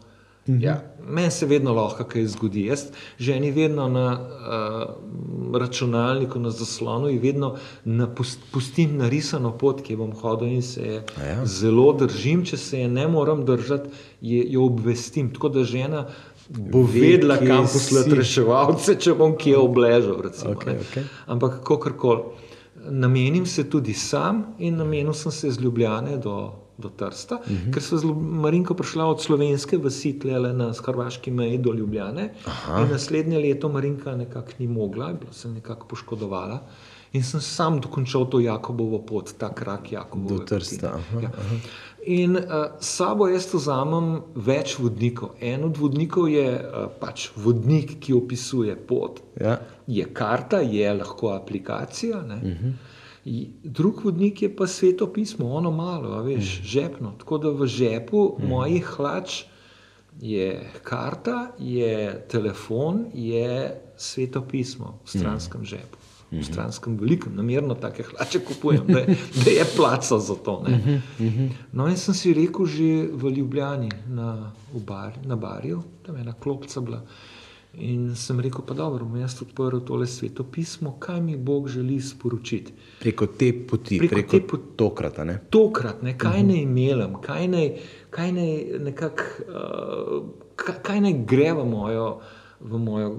Mhm. Ja, meni se vedno lahko kaj zgodi. Jaz ženi vedno na uh, računalniku, na zaslonu, in vedno napust, pustim narisano pot, ki bom hodil in se je
A ja.
zelo držim. Če se je ne moram držati, je, jo obvestim. Tako da žena bo
Ve,
vedela, kam poslati reševalce, če bom kje obležal. Recimo,
Okej,
ne.
okej.
Ampak kakorkoli. Namenim se tudi sam in namenil sem se iz Ljubljane do, do Trsta, uh -huh. ker sem z Marinko prišla od slovenske vasi tlele na hrvaški meji do Ljubljane. Aha. In naslednje leto Marinka nekako ni mogla, bila se nekako poškodovala. In sem sam dokončal to Jakobovo pot, ta krak Jakobove
Do Trsta,
poti.
aha,
Ja. In uh, sabo jaz vzamem več vodnikov. En od vodnikov je uh, pač vodnik, ki opisuje pot,
Ja.
je karta, je lahko aplikacija. Uh -huh. Drug vodnik je pa sveto pismo, ono malo, veš, uh -huh. žepno. Tako da v žepu uh -huh. mojih hlač je karta, je telefon, je sveto pismo v stranskem uh -huh. žepu. V stranskem velikem, namerno take hlače kupujem, da je, da je placa za to. ne. No, in sem si rekel, že v Ljubljani, na, v bar, na barju, tam je ena klopca bila. In sem rekel, pa dobro, bom jaz odprl tole sveto pismo, kaj mi Bog želi sporočiti.
Preko te poti,
Preko
preko,
te poti.
tokrat. Ne?
Tokrat, ne, kaj naj imelem, kaj naj, kaj naj nekako, uh, kaj, kaj naj gre v mojo. V mojo,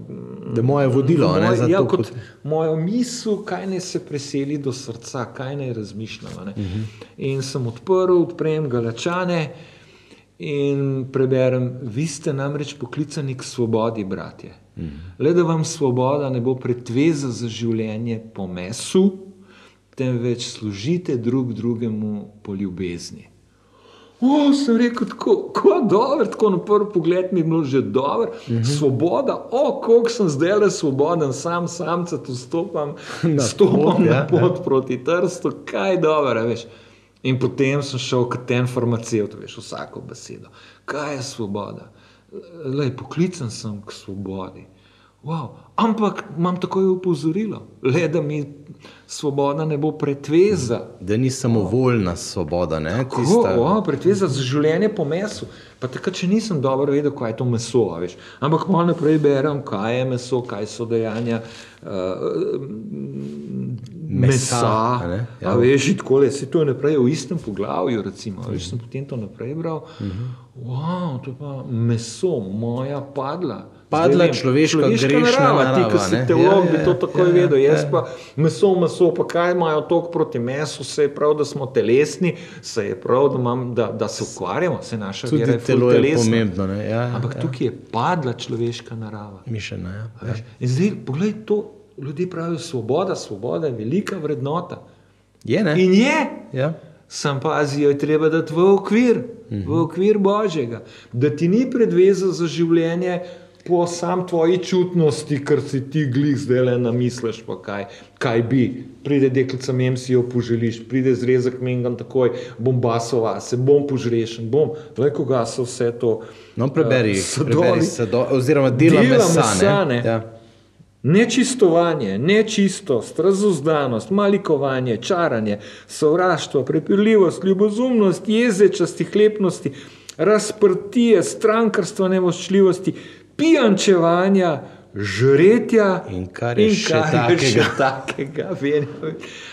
Da je moje vodilo, a ne, za
ja,
to
kot
pot.
mojo misel, kaj naj se preseli do srca, kaj naj razmišljam. a ne.
Mhm.
Uh -huh. In sem odprl, odprem galačane in preberem, vi ste namreč poklicani k svobodi, bratje. Uh
Mhm.
-huh. Le da vam svoboda ne bo pretveza za življenje po mesu, temveč služite drug drugemu po ljubezni. O, sem rekel, tako, tako dobro, tako na prvi pogled mi je bilo že dobro, uh -huh. svoboda, o, koliko sem zdaj le svoboden, sam samca tu stopam,
Na
stopam
pot,
na
ja,
pot proti trstu, kaj dobro, veš. In potem sem šel kot ten farmacevt, veš, vsako besedo. Kaj je svoboda? Lej, poklican sem k svobodi. Wow. Ampak imam takoj upozorilo, le da mi svoboda ne bo pretveza.
Da ni samovoljna svoboda, ne?
Kako,
Tista,
o, pretveza za življenje po mesu. Pa takrat, če nisem dobro vedel, kaj je to meso, veš. Ampak malo naprej berem, kaj je meso, kaj so dejanja uh,
Mesa,
mesa.
ne? Ja.
A veš, tako je, se to je naprej v istem poglavju, recimo. A Veš, sem potem to naprej bral. Uh -huh. wow, to je pa meso, moja padla.
Padla
vem,
človeška grešna narava,
Ti, ki si teolog,
Ja,
bi
ja,
to
ja,
takoj
ja,
vedel.
ja,
Jaz
ja.
pa meso, meso, pa kaj imajo toliko proti mesu, se je prav, da smo telesni, se je prav, da, imam, da, da se ukvarjamo, se naša
Tudi
vera je
telo je
telesna.
pomembno. Ne? Ja,
Ampak
ja.
tukaj je padla človeška narava.
Mišljeno, ja.
A veš? In zdaj, poglej, to ljudje pravijo, svoboda, svoboda je velika vrednota.
Je, ne?
In je,
Ja.
Sam pazi, jo je treba dati v okvir, v okvir Božjega, da ti ni predveza za življenje po sam tvoji čutnosti, ker si ti glih zdaj le namisliš, pa kaj, kaj bi. Pride deklica, mem si jo poželiš, pride zrezek mengam takoj, bom basova, se bom požrešen, bom. Le koga so vse to.
No, preberi,
eh,
uh,
sadovi.
preberi sado, oziroma dela,
Dela
mesa.
mesa,
ne? Ja.
Nečistovanje, nečistost, razuzdanost, malikovanje, čaranje, sovraštvo, prepirljivost, ljubozumnost, jezečasti, hlepnosti, razprtije, strankarstvo, nevoščljivosti, pijančevanja, žretja
In kar je še
kar je še
takega.
takega. Vem,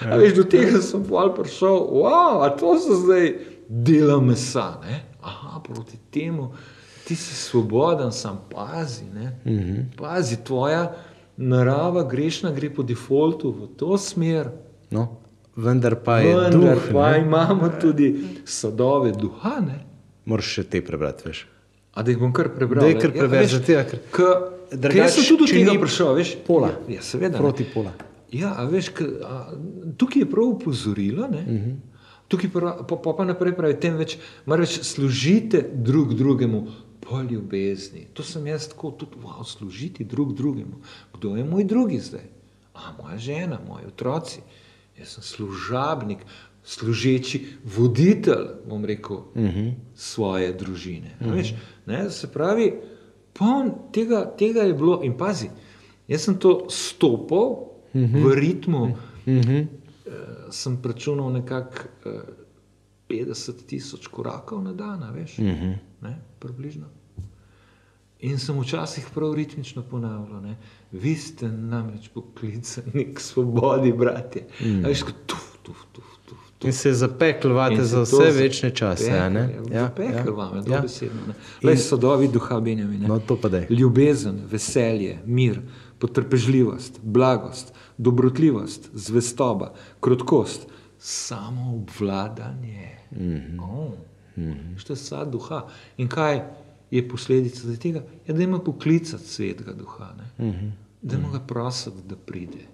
a veš, do tega sem pol prišel, wow, a to so zdaj dela mesa. Ne? Aha, proti temu ti si svoboden, sam pazi. Ne?
Mhm.
Pazi, tvoja narava grešna gre po defaultu v to smer.
No, vendar pa je
Vendar
duh.
pa
ne.
imamo tudi sadove duha. Ne?
Moraš še te prebrati, veš.
A da jih bom kar prebral.
Daj kar
Ja,
preberi,
veš,
zato, ker-
K,
Drugače,
jaz sem tudi do tega prišel, veš?
pola.
Ja, ja seveda. ne.
Proti pola.
Ja, a veš, k, a, tukaj je prav upozorilo. Uh
Mhm.
-huh. Tukaj pa, pa, pa, pa naprej pravi, temveč reč, služite drug drugemu po ljubezni. To sem jaz tako tudi, wow, služiti drug drugemu. Kdo je moj drugi zdaj? A, moja žena, moji otroci. Jaz sem služabnik, služeči voditelj, bom rekel, uh
Mhm.
-huh. svoje družine. Uh -huh. veš, ne, se pravi, poln tega, tega je bilo in pazi. Jaz sem to stopil uh -huh. v ritmu, uh -huh. uh, sem računal nekako uh, 50 tisoč korakov na dan, veš, uh -huh. ne, približno. In sem včasih prav ritmično ponavljal, ne, vi ste namreč poklicani k svobodi, bratje. Mm. Veš, kot tuf, tuf. tuf.
In se zapekljvate
In
za
se to
vse
za-
večne čase. a ne?
Ja, Pekel vam je
ja.
dobesedno. Ja. Le sodovi duha Benjamina.
No, to pa daj.
Ljubezen, veselje, mir, potrpežljivost, blagost, dobrotljivost, zvestoba, krotkost, samo obvladanje. Mm -hmm. oh. mm -hmm. Što je sad duha. In kaj je posledica tega? Ja, da ima poklicati svetega duha, mm -hmm. da ima ga prositi, da pride.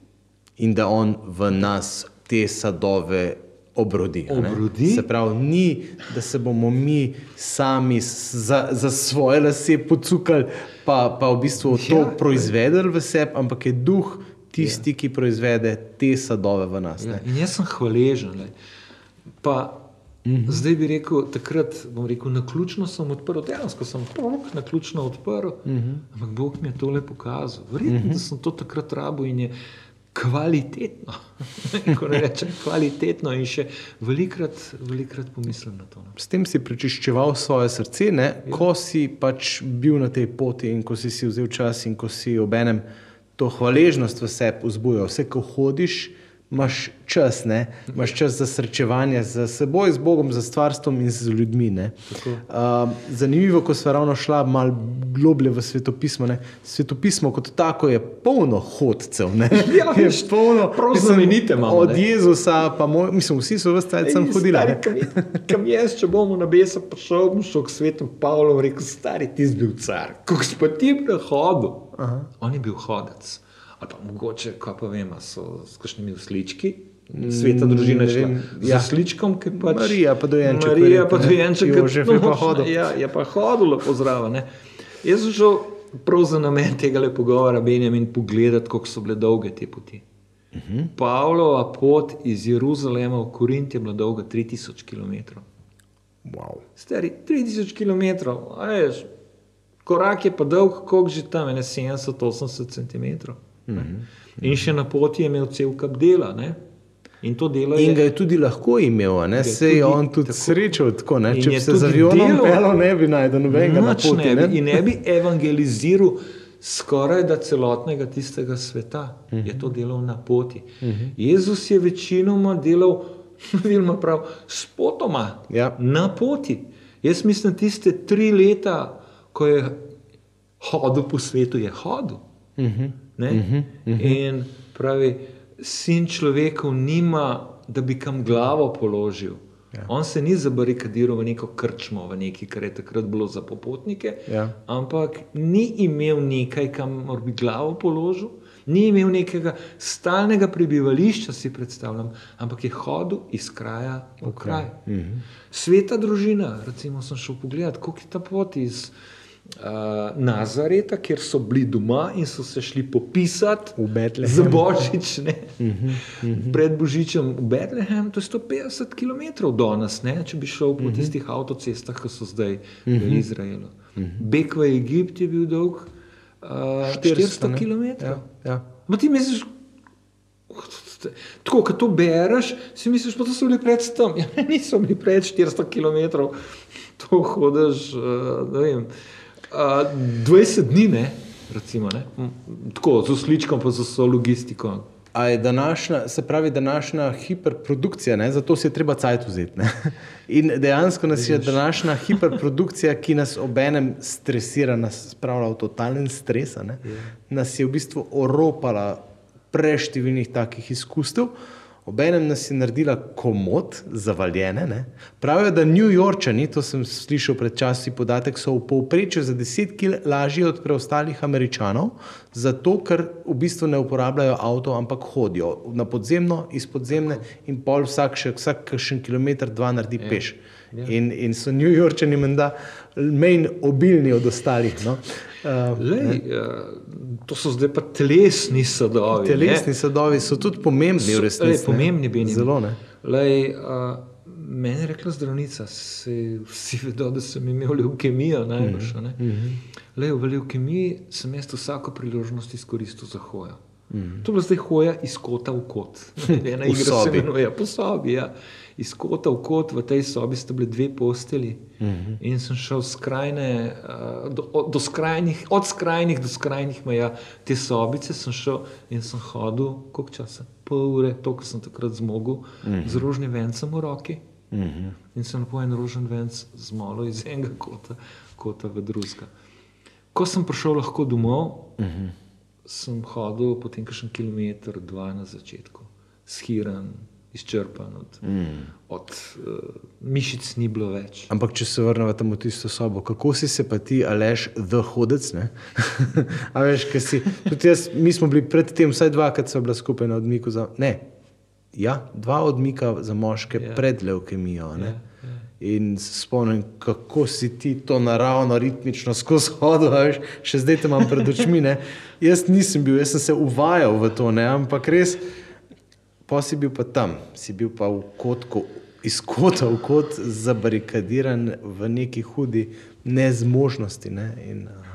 In da on v nas te sadove obrodi. ne?
Obrodi.
Se pravi, ni, da se bomo mi sami za, za svoje lase pocukali, pa, pa v bistvu to Ja, proizvedeli v sebi, ampak je duh tisti, ja. ki proizvede te sadove v nas.
Ja,
Ja.
in jaz sem hvaležen. Lej. Pa, mm -hmm. Zdaj bi rekel, takrat bom rekel, na ključno sem odprl, dejansko sem prok na ključno odprl, mm -hmm. ampak Bog mi je tole pokazal. Verjetno, mm -hmm. da sem to takrat rabo in je kvalitetno. [LAUGHS] Ne rečem kvalitetno in še velikrat, velikrat pomislim na to. No.
S tem si prečiščeval svoje srce, ne? ko si pač bil na tej poti in ko si si vzel čas in ko si obenem to hvaležnost v sebi vzbujal. Vse, ko hodiš, imaš čas, ne? imaš čas za srečevanje z seboj, z Bogom, z stvarstvom in z ljudmi. Um, zanimivo, ko smo ravno šla malo globlje v svetopismo. Ne? Svetopismo kot tako je polno hodcev. ne. [LAUGHS]
Ja,
je
veš,
polno
znamenite imamo,
Od
ne.
Jezusa, pa moj, mislim, vsi so vse čas sem.
Stari, kam, jaz, če bomo na besu prišel, bom šel k svetu Pavlu in rekel, stari, ti si bil car, kako si pa ti bil hodil. Aha. On je bil hodec. Ali pa mogoče, kaj pa vem, so s kakšnimi uslički. Sveta družina je šla ja. z usličkom, ki pač.
Marija pa dojenček,
Marija pa dojenček, ki-
je pa
no,
hodil.
Ja, je pa hodil lepo zraven. ne. Jaz sem šel prav za namen tega pogovora, Benjamin, pogledati, kako so bile dolge te poti. Uh -huh. Pavlova pot iz Jeruzalema v Korint je bila dolga 3000 km.
Wow.
Stari 3000 km, a veš, korak je pa dolg, koliko že tam, ne 70-80 cm. Uh -huh. In še na poti je imel cel kap dela. Ne? In to delo je.
In ga je tudi lahko imel, ne? se je
tudi
on tudi
tako.
srečal tako. Ne?
In
Če bi se z avionom pelal, ne bi najdel nobenega na
Nič
poti.
ne
Ne?
in ne bi evangeliziral skoraj da celotnega tistega sveta, uh -huh. je to delal na poti. Uh -huh. Jezus je večinoma delal, [LAUGHS] vidimo prav, spotoma,
Ja.
na poti. Jaz mislim, tiste tri leta, ko je hodil po svetu, je hodil. Uh -huh. Uh -huh. uh -huh. In pravi, sin človekov nima, da bi kam glavo položil. Ja. On se ni zabarikadiral v neko krčmo, v nekaj, kar je takrat bilo za popotnike,
Ja.
ampak ni imel nekaj, kamor bi glavo položil, ni imel nekega stalnega prebivališča, si predstavljam, ampak je hodil iz kraja v kraj.
Mhm.
Sveta družina, recimo, sem šel pogledat, kako je ta pot iz Nazareta, kjer so bili doma in so se šli popisati za Božič, ne, pred Božičem v Betlehem, to je 150 km do nas, ne, če bi šel po tistih avtocestah, ki so zdaj v Izraelu. Beg v Egipt je bil dolg uh, 400
ne?
km.
Ja, ja.
Ma ti misliš, tako kot to bereš, si misliš, to so bili pred tam. [LAUGHS] Ja, niso bili pred 400 km, to hodiš, uh, uh, 20 dni, ne, recimo, ne. Mm, Tako, z usličkom, pa z vso logistiko.
A je današnja, se pravi, današnja hiperprodukcija, ne? zato si je treba cajt vzeti. Ne? [LAUGHS] In dejansko nas je današnja hiperprodukcija, ki nas obenem stresira, nas spravlja v totalen stres, ne? nas je v bistvu oropala preštevilnih takih izkustev, obenem nas je naredila komod, zavaljene. Ne? Pravijo, da New Yorkčani, to sem slišal pred časi podatek, so v povprečju za 10 kg lažji od preostalih Američanov, zato ker v bistvu ne uporabljajo avto, ampak hodijo na podzemno, iz podzemne in pol vsak še vsak kakšen kilometr, dva naredi ja. peš. In, in so New Yorkčani menda manj obilni od ostalih. No? Uh,
Lej, uh, to so zdaj pa telesni sadovi. ne.
telesni sadovi so tudi pomembni
So-
resnici.
pomembni
ne.
bi njim.
Zelo ne.
Lej, uh, meni je rekla zdravnica, se, vsi vedo, da sem imel leukemijo, najbrž. Mm -hmm. Lej, v leukemiji sem jaz vsako priložnost izkoristil za hojo. Mm -hmm. To je bila zdaj hoja iz kota v kot. [LAUGHS] Ena igra se
sobi.
imenuje po sobi. Ja. Iz kota v kot, v tej sobi sta bili dve posteli. Mm -hmm. In sem šel skrajne, uh, do, do skrajnih, od skrajnih do skrajnih meja te sobice, sem šel in sem hodil, koliko časa? Pol ure, to, kar sem takrat zmogel, mm -hmm. z rožnim vencem v roki. Mm -hmm. In sem po en rožen venc zmolil iz enega kota, kota v drugega. Ko sem prišel lahko domov, mm -hmm. sem hodil potem kakšen kilometr, dva na začetku, shiran, izčrpan, od, mm. od uh, mišic ni bilo več.
Ampak, če se vrnemo tam v tisto sobo, kako si se pa ti, Aleš, the hodec? [LAUGHS] A veš, kaj si. Tudi jaz, mi smo bili predtem, vsaj dvakrat so bila skupaj na odmiku za. Ne, ja, dva odmika za moške
Ja.
ja. pred leukemijo.
Ja,
Ja, ja. In se spomnim, kako si ti to naravno, ritmično skozi hodil, veš, še zdaj te imam pred očmi. Ne? Jaz nisem bil, jaz sem se uvajal v to, ne? ampak res, pa si bil pa tam, si bil pa v kotku, iz kota v kot, zabarikadiran v neki hudi nezmožnosti. Ne? In, uh,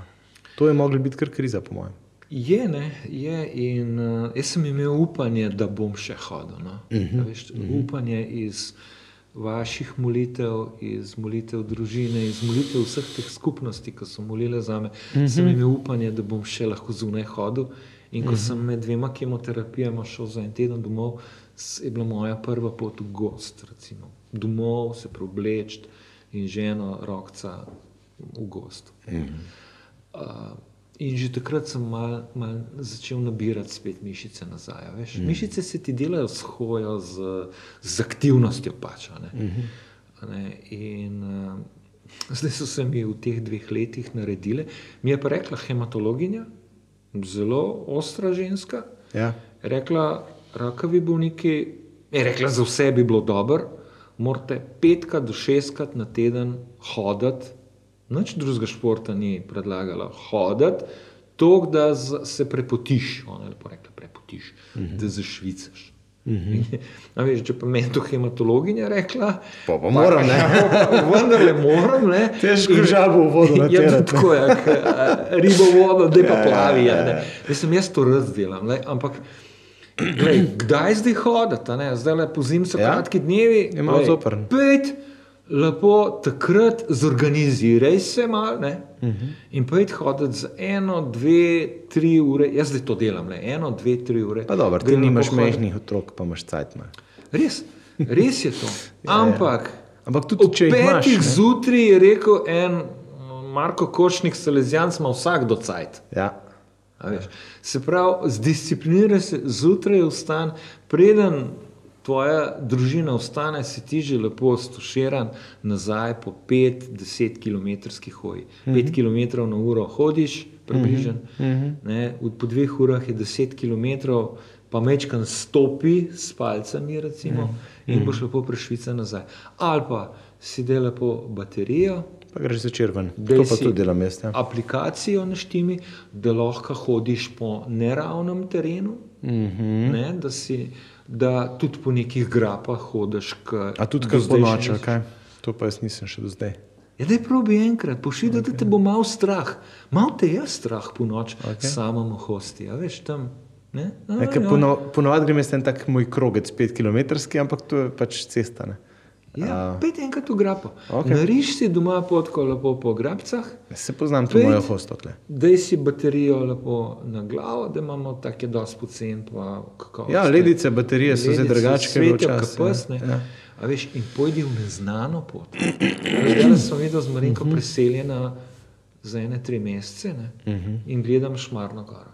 to je mogla biti kar kriza, po mojem.
Je, ne, je. In uh, jaz sem imel upanje, da bom še hodil. No. Uh -huh, veš, uh -huh. Upanje iz vaših molitev, iz molitev družine, iz molitev vseh teh skupnosti, ki so molile za me. Uh -huh. Sem imel upanje, da bom še lahko zunaj hodil. In ko uh -huh. sem med dvema kemoterapijama šel za en teden domov, je bila moja prva pot v gost. Recimo. Domov se preobleči in ženo, rokca v gost. Uh -huh. Uh, in že takrat sem mal, mal začel nabirati spet mišice nazaj. Veš? Mm. Mišice se ti delajo s hojo, z, z aktivnostjo. Pač, ne? Mm -hmm. ne? In uh, zdaj so se mi v teh dveh letih naredile. Mi je pa rekla hematologinja, zelo ostra ženska.
Ja.
Rekla, rakavi bolniki, je rekla, za vse bi bilo dobro, morate petkrat do šestkrat na teden hoditi, nič drugega športa ni predlagala, hoditi, to, da se prepotiš, ona je lepo rekla, prepotiš, uh -huh. da zašvicaš. Uh [LAUGHS] -huh. A veš, če pa meni to hematologinja rekla,
Pa pa moram, ne. [LAUGHS]
Vendar le moram, ne.
Težko žabo v vodo [LAUGHS]
Ja,
naterati,
tudi tako je, k, a, ribo v vodo, da pa plavi. Ja, ne. Mislim, jaz to razdelam, ne, ampak glej, kdaj zdaj ne? zdaj le po zim so
Ja.
ja. kratki dnevi.
Je malo zoprn.
Pet, lepo takrat zorganiziraj se mal, ne, uh
Mhm.
-huh. in pojdi hoditi za eno, dve, tri ure, jaz zdaj to delam, le eno, dve, tri ure.
Pa dobro, ti nimaš mehkih otrok, pa imaš cajt. Ne?
Res, res je to. [LAUGHS]
Ja,
Ampak.
Ampak tudi, če imaš.
petih zjutraj je rekel en Marko Košnik, Salezijan, ima vsak do cajt.
Ja.
Se pravi, zdiscipliniraj se zjutraj, vstan, preden tvoja družina vstane, si ti že lepo stoširan nazaj po 5-10 km hoji. 5 km na uro hodiš, približen, ne, v- po dveh urah je 10 km, pa mečkan stopi s palcami, recimo, in boš lepo prešvica nazaj. Ali pa si dela po baterijo,
Pa greš začer ven. To pa tudi delam jaz. Ja.
aplikacijo naštimi, da lahko hodiš po neravnem terenu, mm -hmm. ne, da, si, da tudi po nekih grapah hodiš. K,
A tudi kar po noči, kaj? To pa jaz nisem še do zdaj.
Ja, daj probi enkrat, pošilj, okay. da te bo malo strah. Mal te je strah po noč, okay. samem hosti, a veš tam. Ne? A,
Ja,
ja.
pono, ponovadi grem jaz en tak moj krogec, 5 km, ampak to je pač cesta. Ne?
Ja, pet enkrat v grapo. Okay. Nariš si doma potko lepo po grabcah,
Se poznam to
Pet.
mojo hostotle.
daj si baterijo lepo na glavo, da imamo take dosti pocen.
Ja, ledice, baterije so zdaj
Ledice
drugačne, je
svetijo pes,
ja.
A veš, in pojdi v neznano pot. Zdaj sem videl z Marinko
Mhm.
preseljena za ene tri mesece ne,
Mhm.
in gledam Šmarno goro.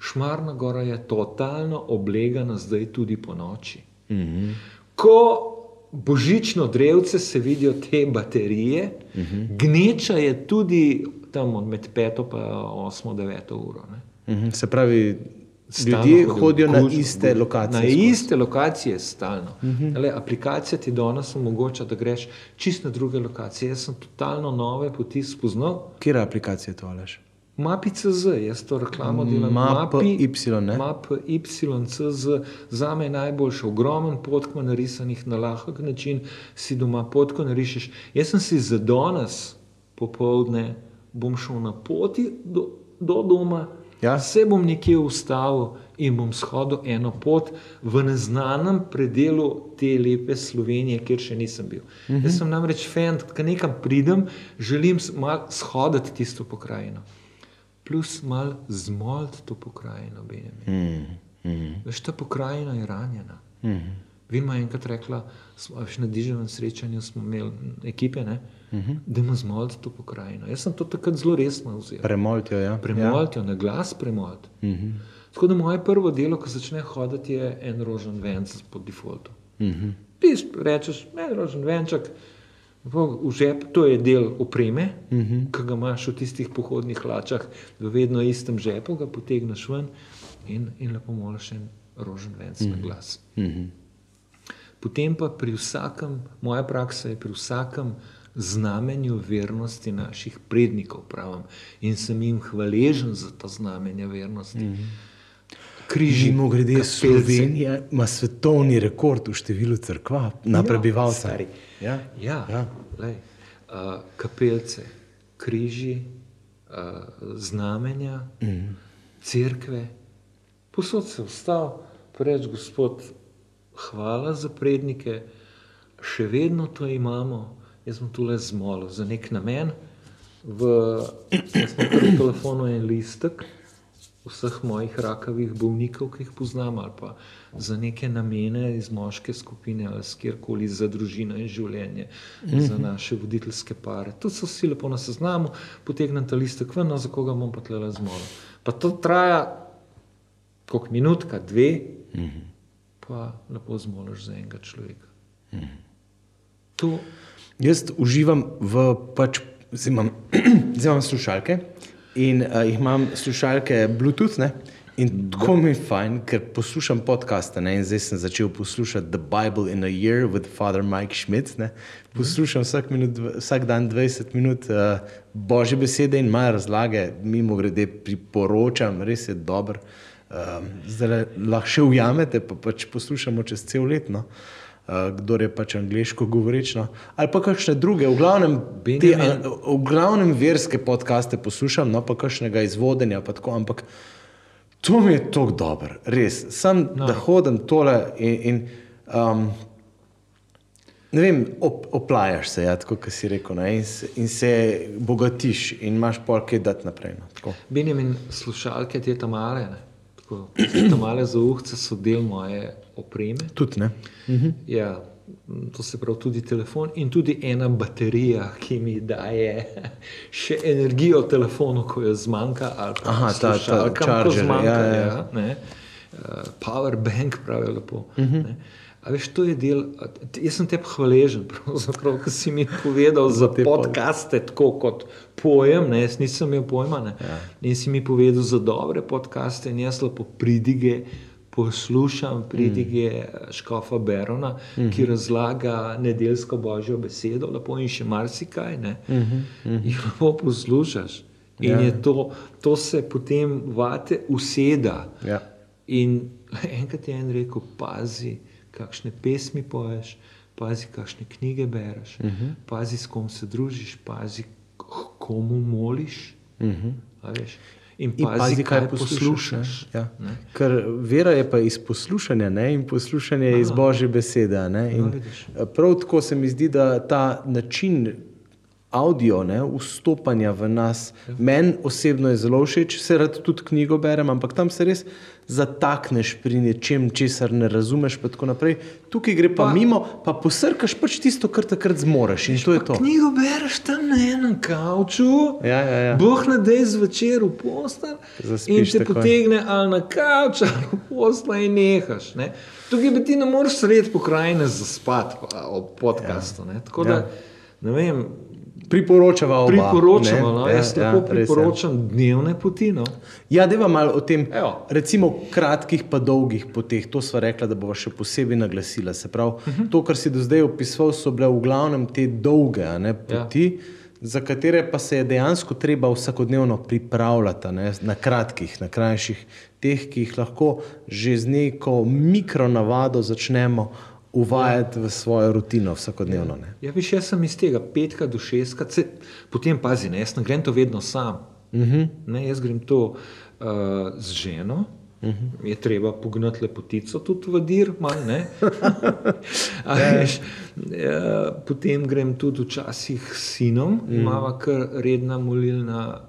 Šmarna gora je totalno oblegana zdaj tudi po noči.
Mhm.
Ko božično drevce se vidijo te baterije, gneča je tudi tam med peto in osmo, deveto uro. Ne.
Mhm. Se pravi,
Stalno
ljudje
hodijo,
hodijo na
guž-
iste lokacije.
Na
skozi. Mhm.
iste lokacije stalno. Uh -huh. Ale, aplikacija ti danes omogoča, da greš čist na druge lokacije. Jaz sem totalno nove poti spoznal.
Kje aplikacije to aleš?
Mapi.cz, jaz to reklamo delam.
MAPY, ne?
MAPY.cz, za me je najboljši, ogromen potk narisanih na lahek način, si doma potko narišeš. Jaz sem si za danes popovdne, bom šel na poti do, do doma,
Ja.
se bom nekje ustavil in bom shodil eno pot v neznanem predelu te lepe Slovenije, kjer še nisem bil. Uh -huh. Jaz sem namreč fan, ko nekam pridem, želim shoditi tisto pokrajino. Plus malo zmolt to pokrajino, Benjamin.
Mm. Mm.
Veš, ta pokrajina je ranjena.
Mm.
Vima je enkrat rekla, smo, veš, na diževem srečanju smo imeli ekipe, ne, uh -huh. da ima zmolt to pokrajino. Jaz sem to takrat zelo resno vzel.
Premoltijo, ja.
Premolt jo, na glas premolt.
Ja. Mhm.
Tako da moje prvo delo, ko začne hoditi, je en rožen venc po defaultu.
Mhm.
Pis, rečeš, en rožen venček, v žep, to je del opreme, uh -huh. ki ga imaš v tistih pohodnih hlačah, v vedno istem žepu, ga potegneš ven in, in lepo moliš en rožen venc uh -huh. na glas.
Mhm.
Potem pa pri vsakem, moja praksa je pri vsakem znamenju vernosti naših prednikov, pravim, in sem jim hvaležen za ta znamenja vernosti. Mm -hmm. Križi,
Mimo grede. Slovenija ima svetovni rekord v številu crkva na
Ja,
prebivalca.
stari.
Ja.
Ja,
Ja.
Lej, uh, kapelce, križi, uh, znamenja, mm. cerkve. Posod se vstal, reč Gospod, hvala za prednike, še vedno to imamo. Jaz sem tu le zmolil za nek namen. V, jaz sem v telefonu en listek vseh mojih rakavih bolnikov, ki jih poznam, ali pa za neke namene iz moške skupine, ali kjerkoli za družino in življenje, mm -hmm. za naše voditeljske pare. To so vsi lepo na seznamu, potegnem ta listek ven, no, za koga bom pa tle zmolil. Pa to traja koliko minutka, dve, mm -hmm. pa lepo zmoliš za enega človeka. Mm -hmm. To,
Jaz uživam v pač, zdaj imam, [CLEARS THROAT] zdaj imam slušalke in uh, imam slušalke Bluetooth. Ne? In tako mi je fajn, ker poslušam podcaste. Ne? In zdaj sem začel poslušati The Bible in a Year with Father Mike Schmidt. Ne? Poslušam vsak, minut, vsak dan 20 minut uh, božje besede in malo razlage, mimo grede priporočam, res je dober. Um, zdaj lahko še ujamete, pa pač poslušamo čez cel let. No? Uh, kdor je pač angliško govorečno, ali pa kakšne druge, v glavnem, te, v glavnem verske podcaste poslušam, no pa kakšnega izvodenja, pa tako, ampak to mi je tako dobro, res. Sam, no. da hodim tole in, in um, ne vem, op, oplajaš se, ja, tako kot si rekel, ne, in, se, in se bogatiš in imaš pol kaj dati naprej. No.
Benjamin, slušalke te tam male, ne? Tako te male zauhce so del moje opreme.
Tudi ne.
Ja, to se pravi tudi telefon in tudi ena baterija, ki mi daje [LAUGHS] še energijo telefonu, ko jo zmanjka.
Aha, ta- ta charger,
zmanjka,
ja, ja.
ja, ne. Uh, power bank, pravijo lepo. Uh -huh. A veš, to je del. Jaz sem te hvaležen, [LAUGHS] ker si mi povedal za
te pod-
podcaste, tako kot pojem. Ne, jaz nisem imel pojma. Ne. Ja. In si mi povedal za dobre podcaste, in jaz lepo pridige. Poslušam pridige mm. Škofa Berona, mm -hmm. ki razlaga nedeljsko božjo besedo, lepo in še marsikaj. Mm -hmm. In lepo poslušaš. In
Ja.
je to, to se potem vate useda.
Ja.
In [LAUGHS] enkrat je en rekel: pazi, kakšne pesmi poješ, pazi, kakšne knjige bereš, uh -huh. pazi, s kom se družiš, pazi, komu moliš. Uh -huh. In
In
pazi,
pazi, kaj
kaj
poslušaš.
poslušaš.
ne. Ja. Ker vera je pa iz poslušanja, ne? in poslušanje je iz božje besede. In
vidiš.
prav tako se mi zdi, da ta način audio, ne, vstopanja v nas, meni osebno je zelo všeč, se rad tudi knjigo berem, ampak tam se res zatakneš pri nečem, česar ne razumeš. Tukaj gre pa, pa mimo, pa posrkaš pač tisto, kar takrat zmoreš in to je to.
Knjigo bereš tam na enem kavču,
Ja, ja, ja.
boh na dej zvečer v postelj in te
takoj.
potegne ali na kavč ali v postelj in nehaš. Ne? Tukaj bi ti ne moreš sredi pokrajine zaspati pa, ob podkastu. Ja. Tako da,
Ja.
ne vem,
Priporočava oba.
priporočamo,
ne.
no? jaz ja, lahko
res je.
priporočam dnevne poti. No?
Ja, deva malo o tem,
Evo.
recimo kratkih pa dolgih poteh. To sva rekla, da bova še posebej naglasila. Se pravi, uh -huh. to, kar si do zdaj opisoval, so bile v glavnem te dolge ne, poti, ja. za katere pa se je dejansko treba vsakodnevno pripravljati ne, na kratkih, na krajših, teh, ki jih lahko že z neko mikronavado začnemo uvajati ja. v svojo rutino vsakodnevno. Ne.
Ja, veš, jaz sem iz tega petka do šestka, se, potem pazi, ne, jaz ne grem to vedno sam. Uh
Mhm.
-huh. ne, jaz grem to uh, z ženo. Uh
Mhm.
-huh. Je treba pognati lepotico tudi v dir, malo ne. [LAUGHS]
Ja.
veš, eh, potem grem tudi včasih s sinom,
Mhm.
imamo kar redna molilna,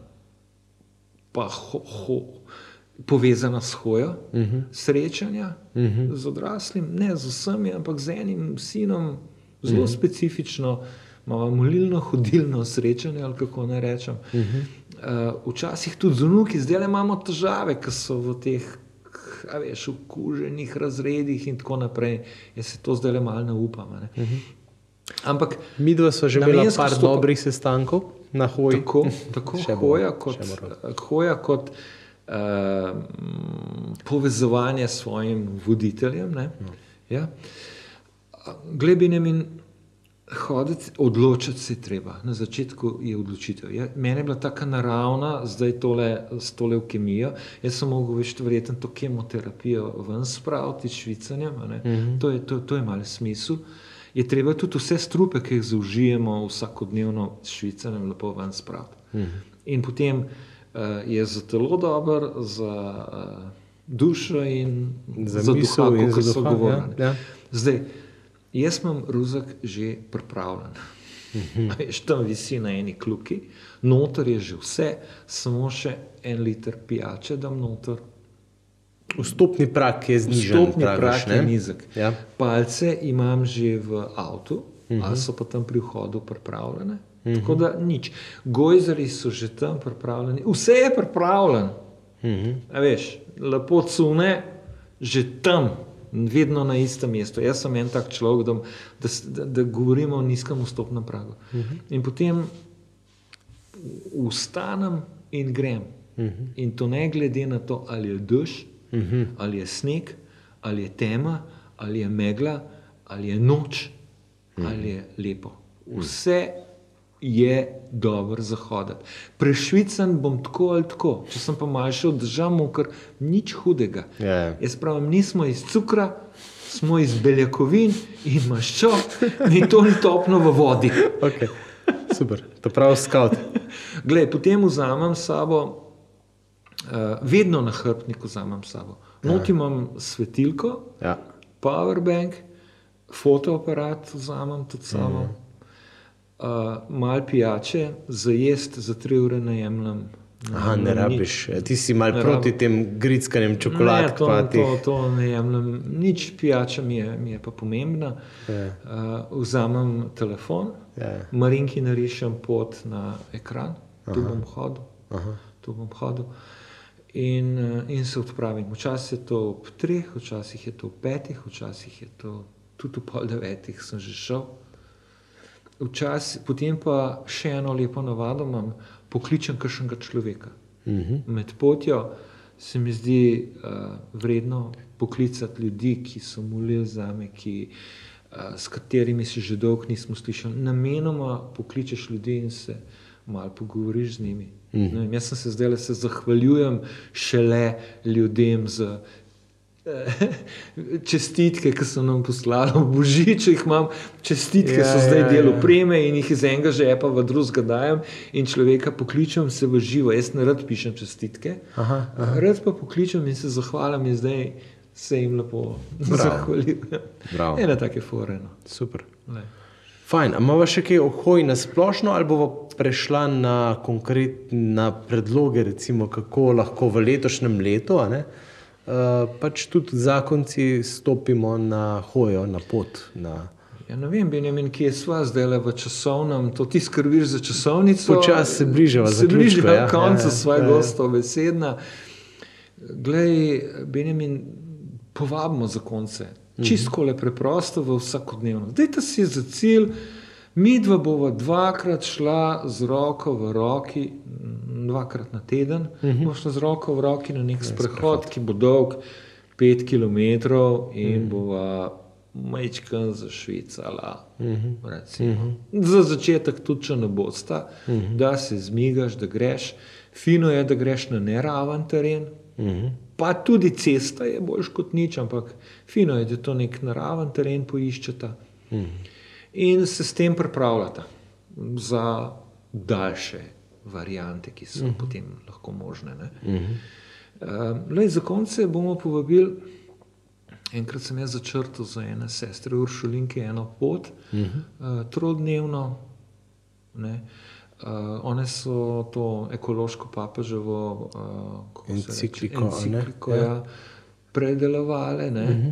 pa ho, ho, povezana s hojo, uh
Mhm.
-huh. srečanja uh -huh. z odraslim, ne z vsemi, ampak z enim sinom, zelo uh -huh. specifično. Imamo molilno, hodilno srečanje, ali kako naj rečem. Uh -huh. uh, včasih tudi z unuki, zdaj le imamo težave, ki so v teh, a veš, okuženih razredih in tako naprej. Jaz se to zdaj le malo ne upam. Ne? Uh -huh. Ampak
Mi dva sva že par
stopa-
dobrih sestankov na hoji.
tako, [LAUGHS] tako hoja kot, hoja kot povezovanje s svojim voditeljem. Ne?
No.
Ja. Glebinem in hoditi, odločiti se treba. Na začetku je odločitev. Ja, meni je bila tako naravna, zdaj tole, s tole v kemijo. Jaz sem mogel več verjetno to kemoterapijo ven spraviti, švicanjem. a ne.
Mhm.
To je, to, to je malo smisel. Je treba tudi vse strupe, ki jih zaužijemo vsakodnevno s švicanjem, lepo ven spraviti.
Mhm.
In potem je za telo dober, za uh, dušo in
Za
za
misel
duha,
in za
kakor so
duha,
govorili.
ja, ja.
Zdaj, jaz imam ruzak že pripravljen.
Mhm. [LAUGHS]
Veš, tam visi na eni kluki, noter je že vse, samo še en liter pijače dam noter.
Vstopni prak je znižen.
Vstopni
praviš,
prak
ne?
je nizek.
Ja.
Palce imam že v avtu, uh
Mhm.
-huh. ali so pa tam pri vhodu pripravljene. -huh. Tako da nič. Gojzeri so že tam pripravljeni, vse je pripravljeno. Uh
Mhm.
-huh. Veš, lepo cune, že tam, vedno na istem mestu. Jaz sem en tak človek, da, da, da, govorimo o nizkem vstopnem pragu. Uh -huh. In potem vstanem in grem. Uh -huh. In to ne glede na to, ali je dež, uh -huh. ali je sneg, ali je tema, ali je megla, ali je noč, uh -huh. ali je lepo. Vse je dobro za hoditi. Prešvican bom tako ali tako, če sem pa mal še održal, ker nič hudega.
Ja, ja.
Jaz pravim, nismo iz cukra, smo iz beljakovin in maščob, in to ni topno v vodi.
Okay. Super, to pravi scout.
Glej, potem vzamem sabo, uh, vedno na hrbtniku vzamem sabo. Noti imam svetilko,
Ja.
powerbank, fotoaparat vzamem tudi samo, uh, mal pijače, za jesti za tri ure najemljem
Aha, ne rabiš.
nič.
Ti si mal
Ne
proti
rabim.
tem grickanjem
Ne,
čokoladk.
to,
pa
to, to ne jemljem, nič pijača mi je, mi je pa pomembna.
Ja.
Uh, vzamem telefon,
Ja.
marinki narišem pot na ekran, tu bom hodil,
Aha.
tu bom hodil in, uh, in se odpravim. Včasih je to ob treh, včasih je to ob petih, včasih je to tudi ob pol devetih, sem že šel. Včasih, potem pa še eno lepo navado imam, pokličem kakšnega človeka.
Mhm.
Med potjo se mi zdi uh, vredno poklicati ljudi, ki so molili za me, ki, uh, s katerimi se že dolgo nismo slišali. Namenoma pokličeš ljudi in se malo pogovoriš z njimi. Mm. Ne, vem, jaz sem se zdaj le se zahvaljujem šele ljudem za [LAUGHS] čestitke, ki so nam poslali Božič, jih imam čestitke,
Ja,
so zdaj
ja,
del
ja.
opreme in jih iz enega žepa v drugega dajem in človeka pokličem se v živo. Jaz ne rad pišem čestitke,
Aha,
rad pa pokličem in se zahvalim in zdaj se jim lepo zahvaljujem.
Bravo.
Ena take foreno.
Super.
Lej.
Fajn, imamo še kaj o hoji na splošno, ali bomo prešla na konkretne predloge, recimo, kako lahko v letošnjem letu, ne, uh, pač tudi zakonci stopimo na hojo, na pot. Na...
Ja, ne vem, Benjamin, kje sva zdaj le v časovnem, to ti skrbiš za časovnico.
Počasi se bližava
Se bližava
ja,
koncu
ja,
svoje
ja,
ja,
ja.
gostov besedna. Glej, Benjamin, povabimo zakonce. Čisto le preprosto v vsakodnevno. Dajte si za cilj, mi dva bova dvakrat šla z roko v roki, dvakrat na teden, uh -huh. boš šla z roko v roki na nek sprehod, ki bo dolg pet km in uh -huh. bova majčkan zašvicala. Uh -huh. Za začetek tudi, če ne bosta, uh -huh. da se zmigaš, da greš. Fino je, da greš na neraven teren. Uh -huh. Pa tudi cesta je boljš kot nič, ampak fino je, da to nek naraven teren poiščeta. Uh -huh. In se s tem pripravljata za daljše variante, ki so uh -huh. potem lahko možne. Uh -huh. uh, lej, za konce bomo povabili. Enkrat sem jaz začrtal za ene sestre Uršulinke eno pot, uh -huh. uh, trodnevno. Ne. Uh, one so to ekološko papeževo uh,
Encikliko, ne?
encikliko
Ja.
ja, predelovale. Uh -huh.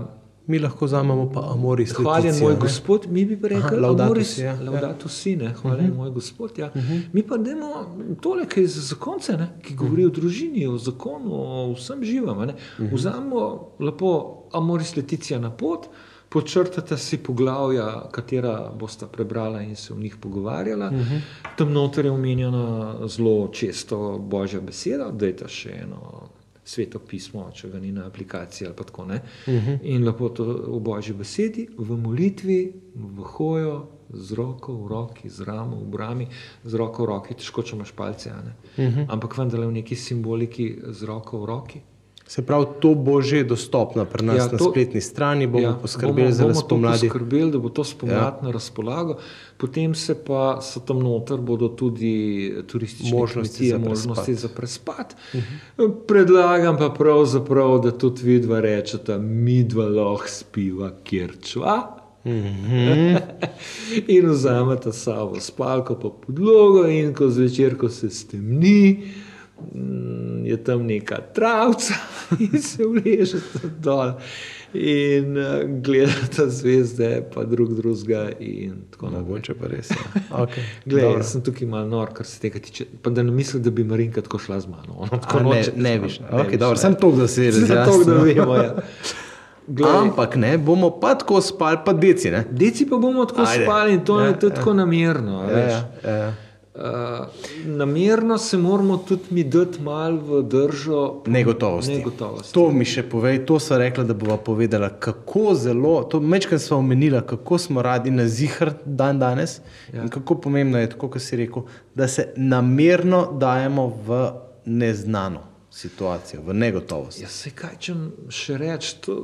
uh,
Mi lahko vzamemo pa Amoris.
Hvala,
Leticijo,
moj
ne?
gospod, mi bi rekli,
Aha, laudato
Amoris,
si, ja. Mhm.
laudato si, ne, hvala, uh -huh. moj gospod. Ja. Uh -huh. Mi pa dajmo tole, ki je za zakonce, ne, ki govori uh -huh. o družini, o zakonu, o vsem živem. Uh -huh. Vzamemo lepo Amoris Leticija na pot, počrtate si poglavja, katera boste prebrala in se v njih pogovarjala. Uh -huh. Tam noter je omenjena zelo često božja beseda, dajte še eno sveto pismo, če ga ni na aplikaciji ali pa tako. Uh -huh. In lepo to v božji besedi, v molitvi, v hojo, z roko v roki, z ramo v brami, z roko v roki, težko če imaš palce, uh -huh. ampak vendarle v neki simboliki z roko v roki.
Se pravi, to bo že dostopno pri nas ja,
Ja,
na
to-
spletni strani, bomo ja, poskrbeli
bomo,
za
bomo
spomladi.
to poskrbeli, da bo to spomladi ja. na razpolago. Potem se pa so tam noter bodo tudi turistične
Možnosti
kmetije,
za
možnosti
prespat.
za prespat. Uh -huh. Predlagam pa pravzaprav, da tudi vidva rečeta, mi dva lahko spiva, kjer čva.
Mhm. [LAUGHS]
in vzamete sabo spalko po podlogo, in ko zvečer, ko se stemni, je tam neka travca [LAUGHS] in se vležete dol. In uh, gledate zvezde, pa drug drugega.
Mogoče pa res. Ja. [LAUGHS] Okay,
Glej, jaz sem tukaj malo nor, kar se tega tiče. Pa da ne mislim, da bi Marinka tako šla z mano. Ona tako
A, ne,
noče
ne
z
viš.
ne
Okay,
viš,
dobro,
ne.
sem to, da se
Samo
razjasni.
to, da vemo. Ja. Glej,
Ampak ne, bomo pa tako spali, pa deci. Ne?
Deci pa bomo tako
Ajde.
spali in to
Ja,
je tudi tako namerno.
Ja,
veš.
ja, ja.
Uh, namerno se moramo tudi mi dati malo v držo
Negotovosti.
negotovosti.
To mi še povej, to so rekla, da bova povedala, kako zelo, to mečkaj smo omenila, kako smo radi na zihr dan danes ja. in kako pomembno je, tako kot si rekel, da se namerno dajemo v neznano situacijo, v negotovost.
Ja, se kaj če še reči? To,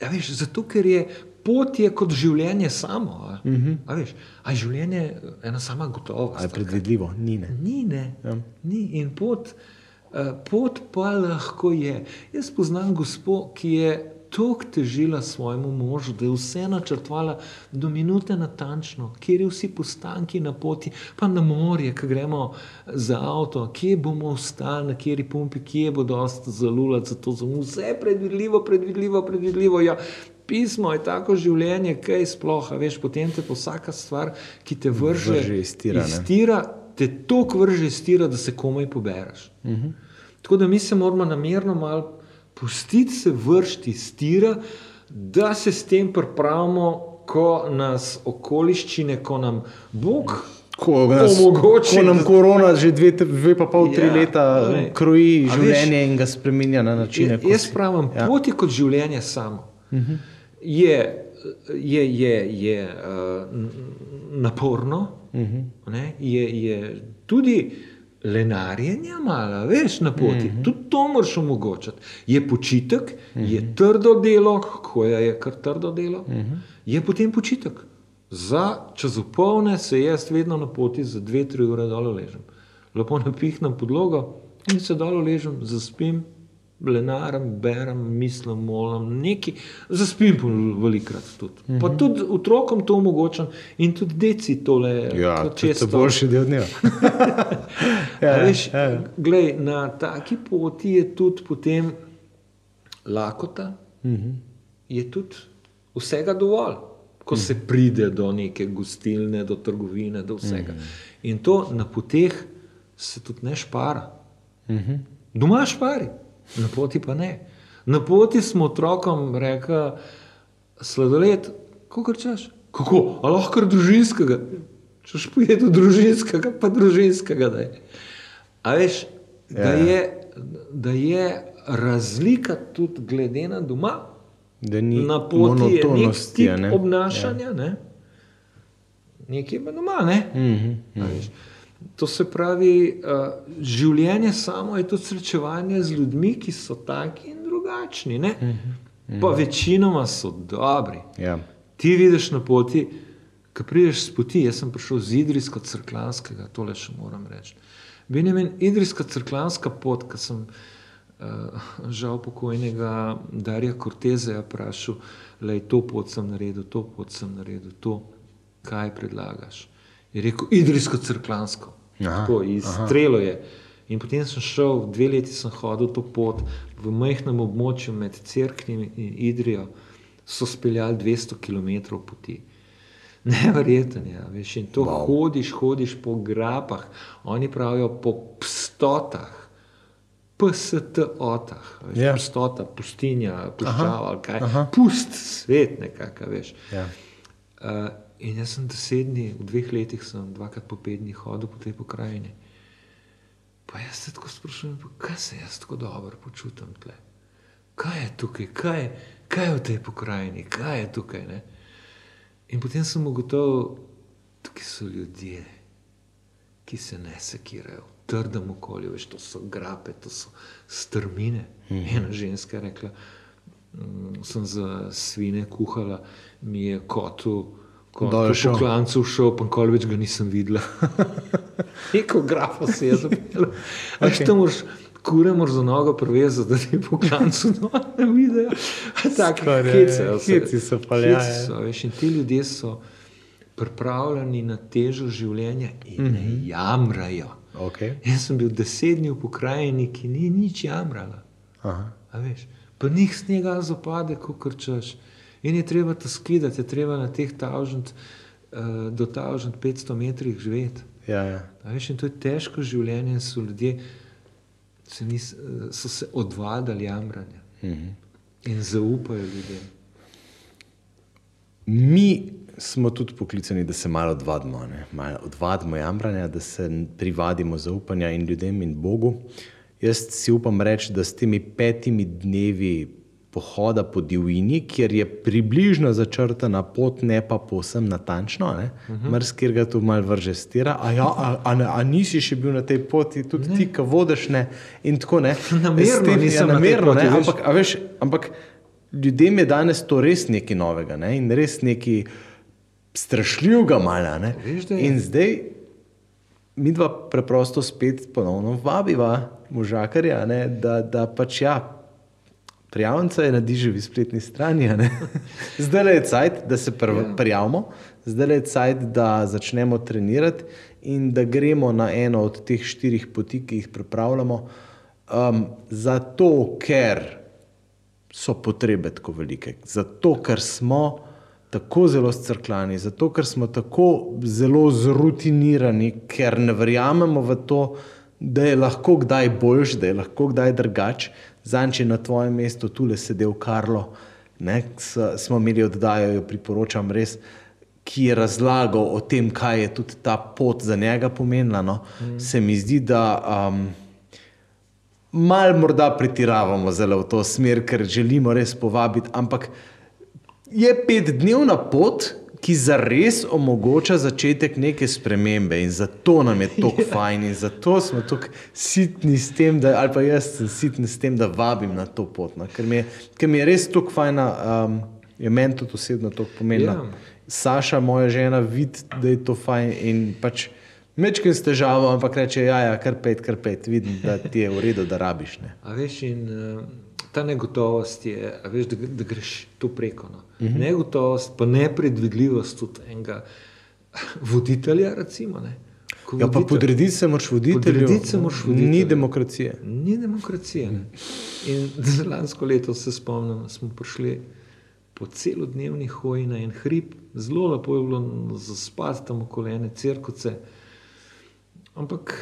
ja, veš, zato, ker je pot je kot življenje samo. A, uh -huh. a, veš, a je življenje ena sama gotovost.
Je predvidljivo? Ni ne.
Ni, ne.
Ja.
Ni. In pot, pot pa lahko je. Jaz poznam gospo, ki je toliko težila svojemu možu, da je vse načrtovala do minute natančno, kje je vsi postanki na poti, pa na morje, ki gremo za avto, kje bomo ostali, na kateri pumpi, kje bo dosta zalulati, zato je vse predvidljivo, predvidljivo, predvidljivo. Ja, pismo je tako življenje, kaj sploh, a veš, potem te pa vsaka stvar, ki te vrže,
Vrže iz tira, ne.
iztira, te toliko vrže iz tira, da se komaj pobereš. Uh -huh. Tako da mi se moramo namerno malo pustiti se vršiti iz tira, da se s tem pripravimo, ko nas okoliščine, ko nam Bog
Ko, nas,
Omogoči,
ko nam korona že dve, dve pa pol, tri
Ja,
leta
glej.
kroji
A veš,
življenje in ga spremenja na načine.
Je,
ko
jaz
si-
pravim, ja. pot je kot življenje samo. Uh -huh. Je, je, je, je uh, naporno, uh -huh. ne, je, je tudi lenarjenje, malo, veš, na poti. Uh -huh. Tudi to moraš omogočati. Je počitek, uh -huh. je trdo delo, hoja je kar trdo delo, uh -huh. je potem počitek. Za čez upolne se jaz vedno na poti za dve, tri ure dol ležem. Lepo napihnem podlogo in se dol ležem, zaspim, lenaram, berem, mislim, molim, neki, zaspim po velikrat tudi. Uh -huh. Pa tudi otrokom to omogočam in tudi deci tole.
Ja, je
često-
boljši del dneva. [LAUGHS]
Ja,
Ja,
veš,
ja,
glej, na taki poti je tudi potem lakota, uh -huh. je tudi vsega dovolj, ko uh -huh. se pride do neke gostilne, do trgovine, do vsega. Uh -huh. In to na poteh se tudi ne špara. Uh -huh. Doma špari, na poti pa ne. Na poti smo otrokom rekli, sladoled, kako češ? Kako? A lahko družinskega? Češ pojedu družinskega, pa družinskega. Daj. A veš, da
Ja.
je, da je razlika tudi glede na doma.
Da ni
Na poti je nek tip
a ne?
obnašanja, ja. ne? nekje pa doma. Ne?
Mhm,
A veš. To se pravi, uh, življenje samo je tudi srečevanje z ljudmi, ki so taki in drugačni. ne. Pa večinoma so dobri.
Ja.
Ti vidiš na poti, ko prideš s poti. Jaz sem prišel z Idrijska crklanskega, tole še moram reči. Benjamin, Idrijska crklanska pot, ki sem uh, žal pokojnega Darja Kortezeja vprašal, da je to pot sem naredil, to pot sem naredil, to, kaj predlagaš. Je rekel, Idrijsko crklansko.
Aha,
Tako, izstrelo je. In potem sem šel, dve leti sem hodil to pot v majhnem območju med Cerknim in Idrijo, so speljali 200 km poti. [LAUGHS] Neverjeten je, a veš, in to wow. hodiš, hodiš po grapah, oni pravijo po pstotah, PST-otah,
Ja.
yeah. pstota, pustinja, puščava, ali kaj,
aha.
pust svet nekako, veš.
Ja.
Uh, in jaz sem deset dni, v dveh letih sem dvakrat po pet dni hodil po tej pokrajini. Pa jaz se tako sprašujem, kaj se jaz tako dobro počutim tle. Kaj je tukaj, kaj, je- kaj je v tej pokrajini, kaj je tukaj. Ne? In potem sem ugotovil, tukaj so ljudje, ki se ne sekirajo v trdem okolju, veš, to so grape, to so strmine. -hmm. Ena ženska je rekla, mm, sem za svine kuhala, mi je kotu. Ko je
šel.
po klancu šel, pa nikoli več ga nisem videla. [LAUGHS] Neko grafo se je zapeljal. Okay.
Okej.
Ti moraš, kure moraš za nogo prevezati, da ti po klancu dol ne vidijo. Tako se.
heci so pa, ja,
Heci
ja.
veš, in ti ljudje so pripravljeni na težo življenja in mm -hmm. ne jamrajo.
Okay.
Jaz sem bil deset dni v pokrajini, ki ni nič jamrala.
Aha.
A veš, pa njih snega zapade, kot krčeš. In je treba to skidati, je treba na teh tavžent, uh, do tavžent 500 metrih živeti.
Ja, ja.
A veš, in to je težko življenje, in so ljudje se, nis, so se odvadali jamranja
Mhm.
in zaupajo ljudem.
Mi smo tudi poklicani, da se malo odvadimo, ne? malo odvadimo jamranja, da se privadimo zaupanja in ljudem in Bogu. Jaz si upam reči, da s temi petimi dnevi pohoda po divjini, kjer je približno začrtana pot, ne pa povsem natančno, uh
Mhm.
-huh. mrskir ga tu mal vrže stira. A, ja, a, a, ne, a nisi še bil na tej poti, tudi ne. ti, ki vodiš ne in tako ne. [LAUGHS]
Namerno
tem-
nisem
ja,
na
namerno,
poti,
ne, ampak, veš, ampak ljudem je danes to res nekaj novega ne? in res nekaj strašljivega mala. Ne?
Veš, je.
In zdaj mi dva preprosto spet ponovno vabiva možakarja, ne? da, da pač ja. Prijavnica je na diževi spletni strani. [LAUGHS] Zdaj je cajt, da se pr
Ja.
prijavimo, zdaj je cajt, da začnemo trenirati in da gremo na eno od teh štirih poti, ki jih pripravljamo. Um, zato, ker so potrebe tako velike, zato, ker smo tako zelo scrklani, zato, ker smo tako zelo zrutinirani, ker ne verjamemo v to, da je lahko kdaj boljš, da je lahko kdaj drugač. Zanče na tvojem mestu tule sedel Karlo, ne, s, smo imeli oddajo, jo priporočam res. Ki je razlagal o tem, kaj je tudi ta pot za njega pomenila. No. Mm. Se mi zdi, da um, malo morda pretiravamo zelo v to smer, ker želimo res povabiti, ampak je petdnevna pot, ki zares omogoča začetek neke spremembe in zato nam je tako [LAUGHS] fajn in zato smo tako sitni s tem, da, ali pa jaz sem sitni s tem, da vabim na to pot. No. Ker, mi je, ker mi je res tako fajna, um, je meni tudi osebno tako pomembno.
Ja.
Saša, moja žena, vidi, da je to fajn in pač. Mečkim s težavo, ampak reče, ja, ja, kar pet, kar pet, vidim, da ti je v redu, da rabiš. Ne.
A veš, in uh, ta negotovost je, veš, da, da greš tu preko. No. Uh -huh. Negotovost, pa nepredvidljivost tudi enega voditelja, recimo. Ne. Ko
Ja, pa
voditelj-
podrediti se moraš voditelju.
Podrediti se moraš voditelju.
Ni demokracije.
Ni demokracije. Ne. In [LAUGHS] lansko leto se spomnim, smo prišli po celodnevni hoji na en hrib, zelo lepo je bilo zaspati tam okoli ene crkvice. Ampak,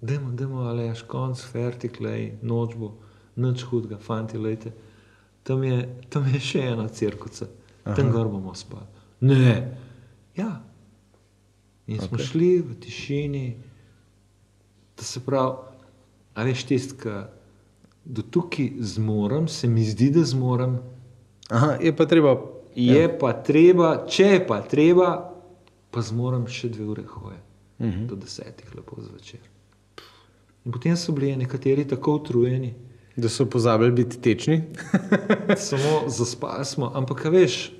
dajmo, dajmo, ali je škonc, fertiklej, noč bo, noč hudega, fanti, lejte. Tam je, tam je še ena crkvica, tam gor bomo spali. Ne, ja. In smo okay. šli v tišini, da se pravi, a veš tisti, ki do tukaj zmorem, se mi zdi, da zmorem,
Aha, je pa treba.
je ja. pa treba, če je pa treba, pa zmorem še dve ure hoje, uh -huh. do desetih, lepo zvečer. In potem so bili nekateri tako utrujeni,
Da so pozabili biti tečni. [LAUGHS]
samo zaspali smo, ampak a veš,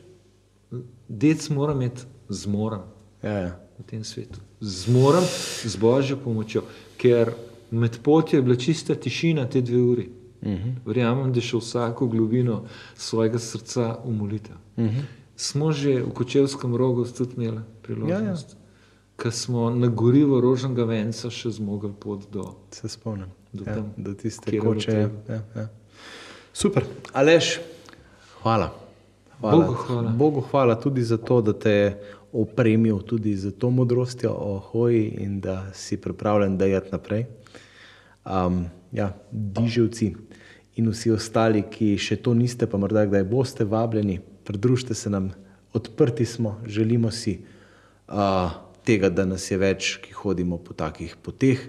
dec mora imeti zmorem.
ja, ja.
v tem svetu. Zmorem z božjo pomočjo, ker med potjo je bila čista tišina te dve uri. Uh -huh. Verjamem, da še vsako globino svojega srca umolite. Uh -huh. Smo že v Kočevskem rogu tudi imeli priložnost, ja, ja. Ker smo na gorivo rožnega venca še zmogli pot do.
Se spomnim.
Do
ja,
tam,
do tiste
bilo
koče.
treba.
Ja, ja. Super. Aleš, hvala. hvala.
Bogu hvala.
Bogu hvala tudi za to, da te je opremil tudi za to modrostjo o hoji in da si pripravljen dajati naprej. Um, ja, diževci in vsi ostali, ki še to niste, pa morda kdaj boste vabljeni, pridružite se nam, odprti smo, želimo si uh, tega, da nas je več, ki hodimo po takih poteh,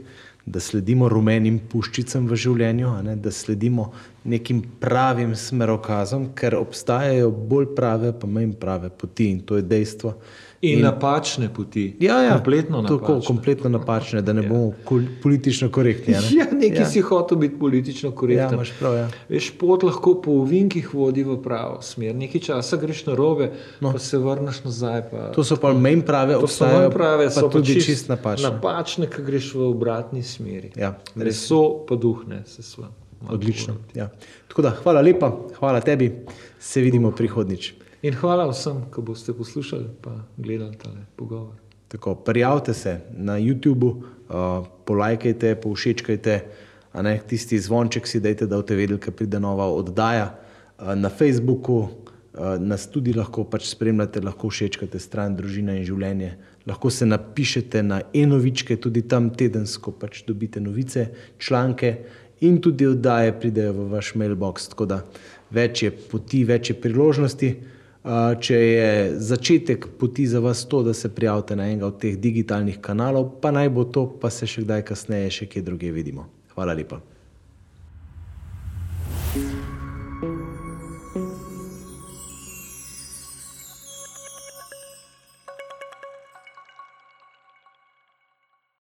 da sledimo rumenim puščicam v življenju, ne, da sledimo nekim pravim smerokazom, ker obstajajo bolj prave, pa manj prave poti in to je dejstvo.
In, in napačne poti.
Ja, ja,
kompletno
tako,
napačne.
kompletno napačne, da ne bomo kol- politično korektni. Ne? [LAUGHS]
Ja, nekaj ja. si hotel biti politično
Ja,
korekten.
imaš prav. Ja.
Veš, pot lahko po ovinkih vodi v pravo smer. Nekaj časa greš na robe, no. pa se vrneš nazaj. Pa,
To so pa manj prave, obstajajo
manj prave,
pa
so
tudi
čist
čist napačne.
Napačne, ki greš v obratni smeri.
Ja,
Reso pa duhne se sva.
Odlično. Ja. Tako da, hvala lepa, hvala tebi, se vidimo prihodnič.
In hvala vsem, ki boste poslušali in gledali tale pogovor.
Tako, prijavite se na YouTubu, uh, polajkajte, povšečkajte, a ne tisti zvonček si dajte, da boste vedeli, da pride nova oddaja. Uh, na Facebooku uh, nas tudi lahko pač spremljate, lahko všečkate stran Družina in življenje. Lahko se napišete na enovičke, tudi tam tedensko pač dobite novice, članke in tudi oddaje pridejo v vaš mailbox. Tako da več je poti, več je priložnosti. Uh, Če je začetek poti za vas to, da se prijavite na enega od teh digitalnih kanalov, pa naj bo to, pa se še kdaj kasneje še kje druge vidimo. Hvala lepa.
thank you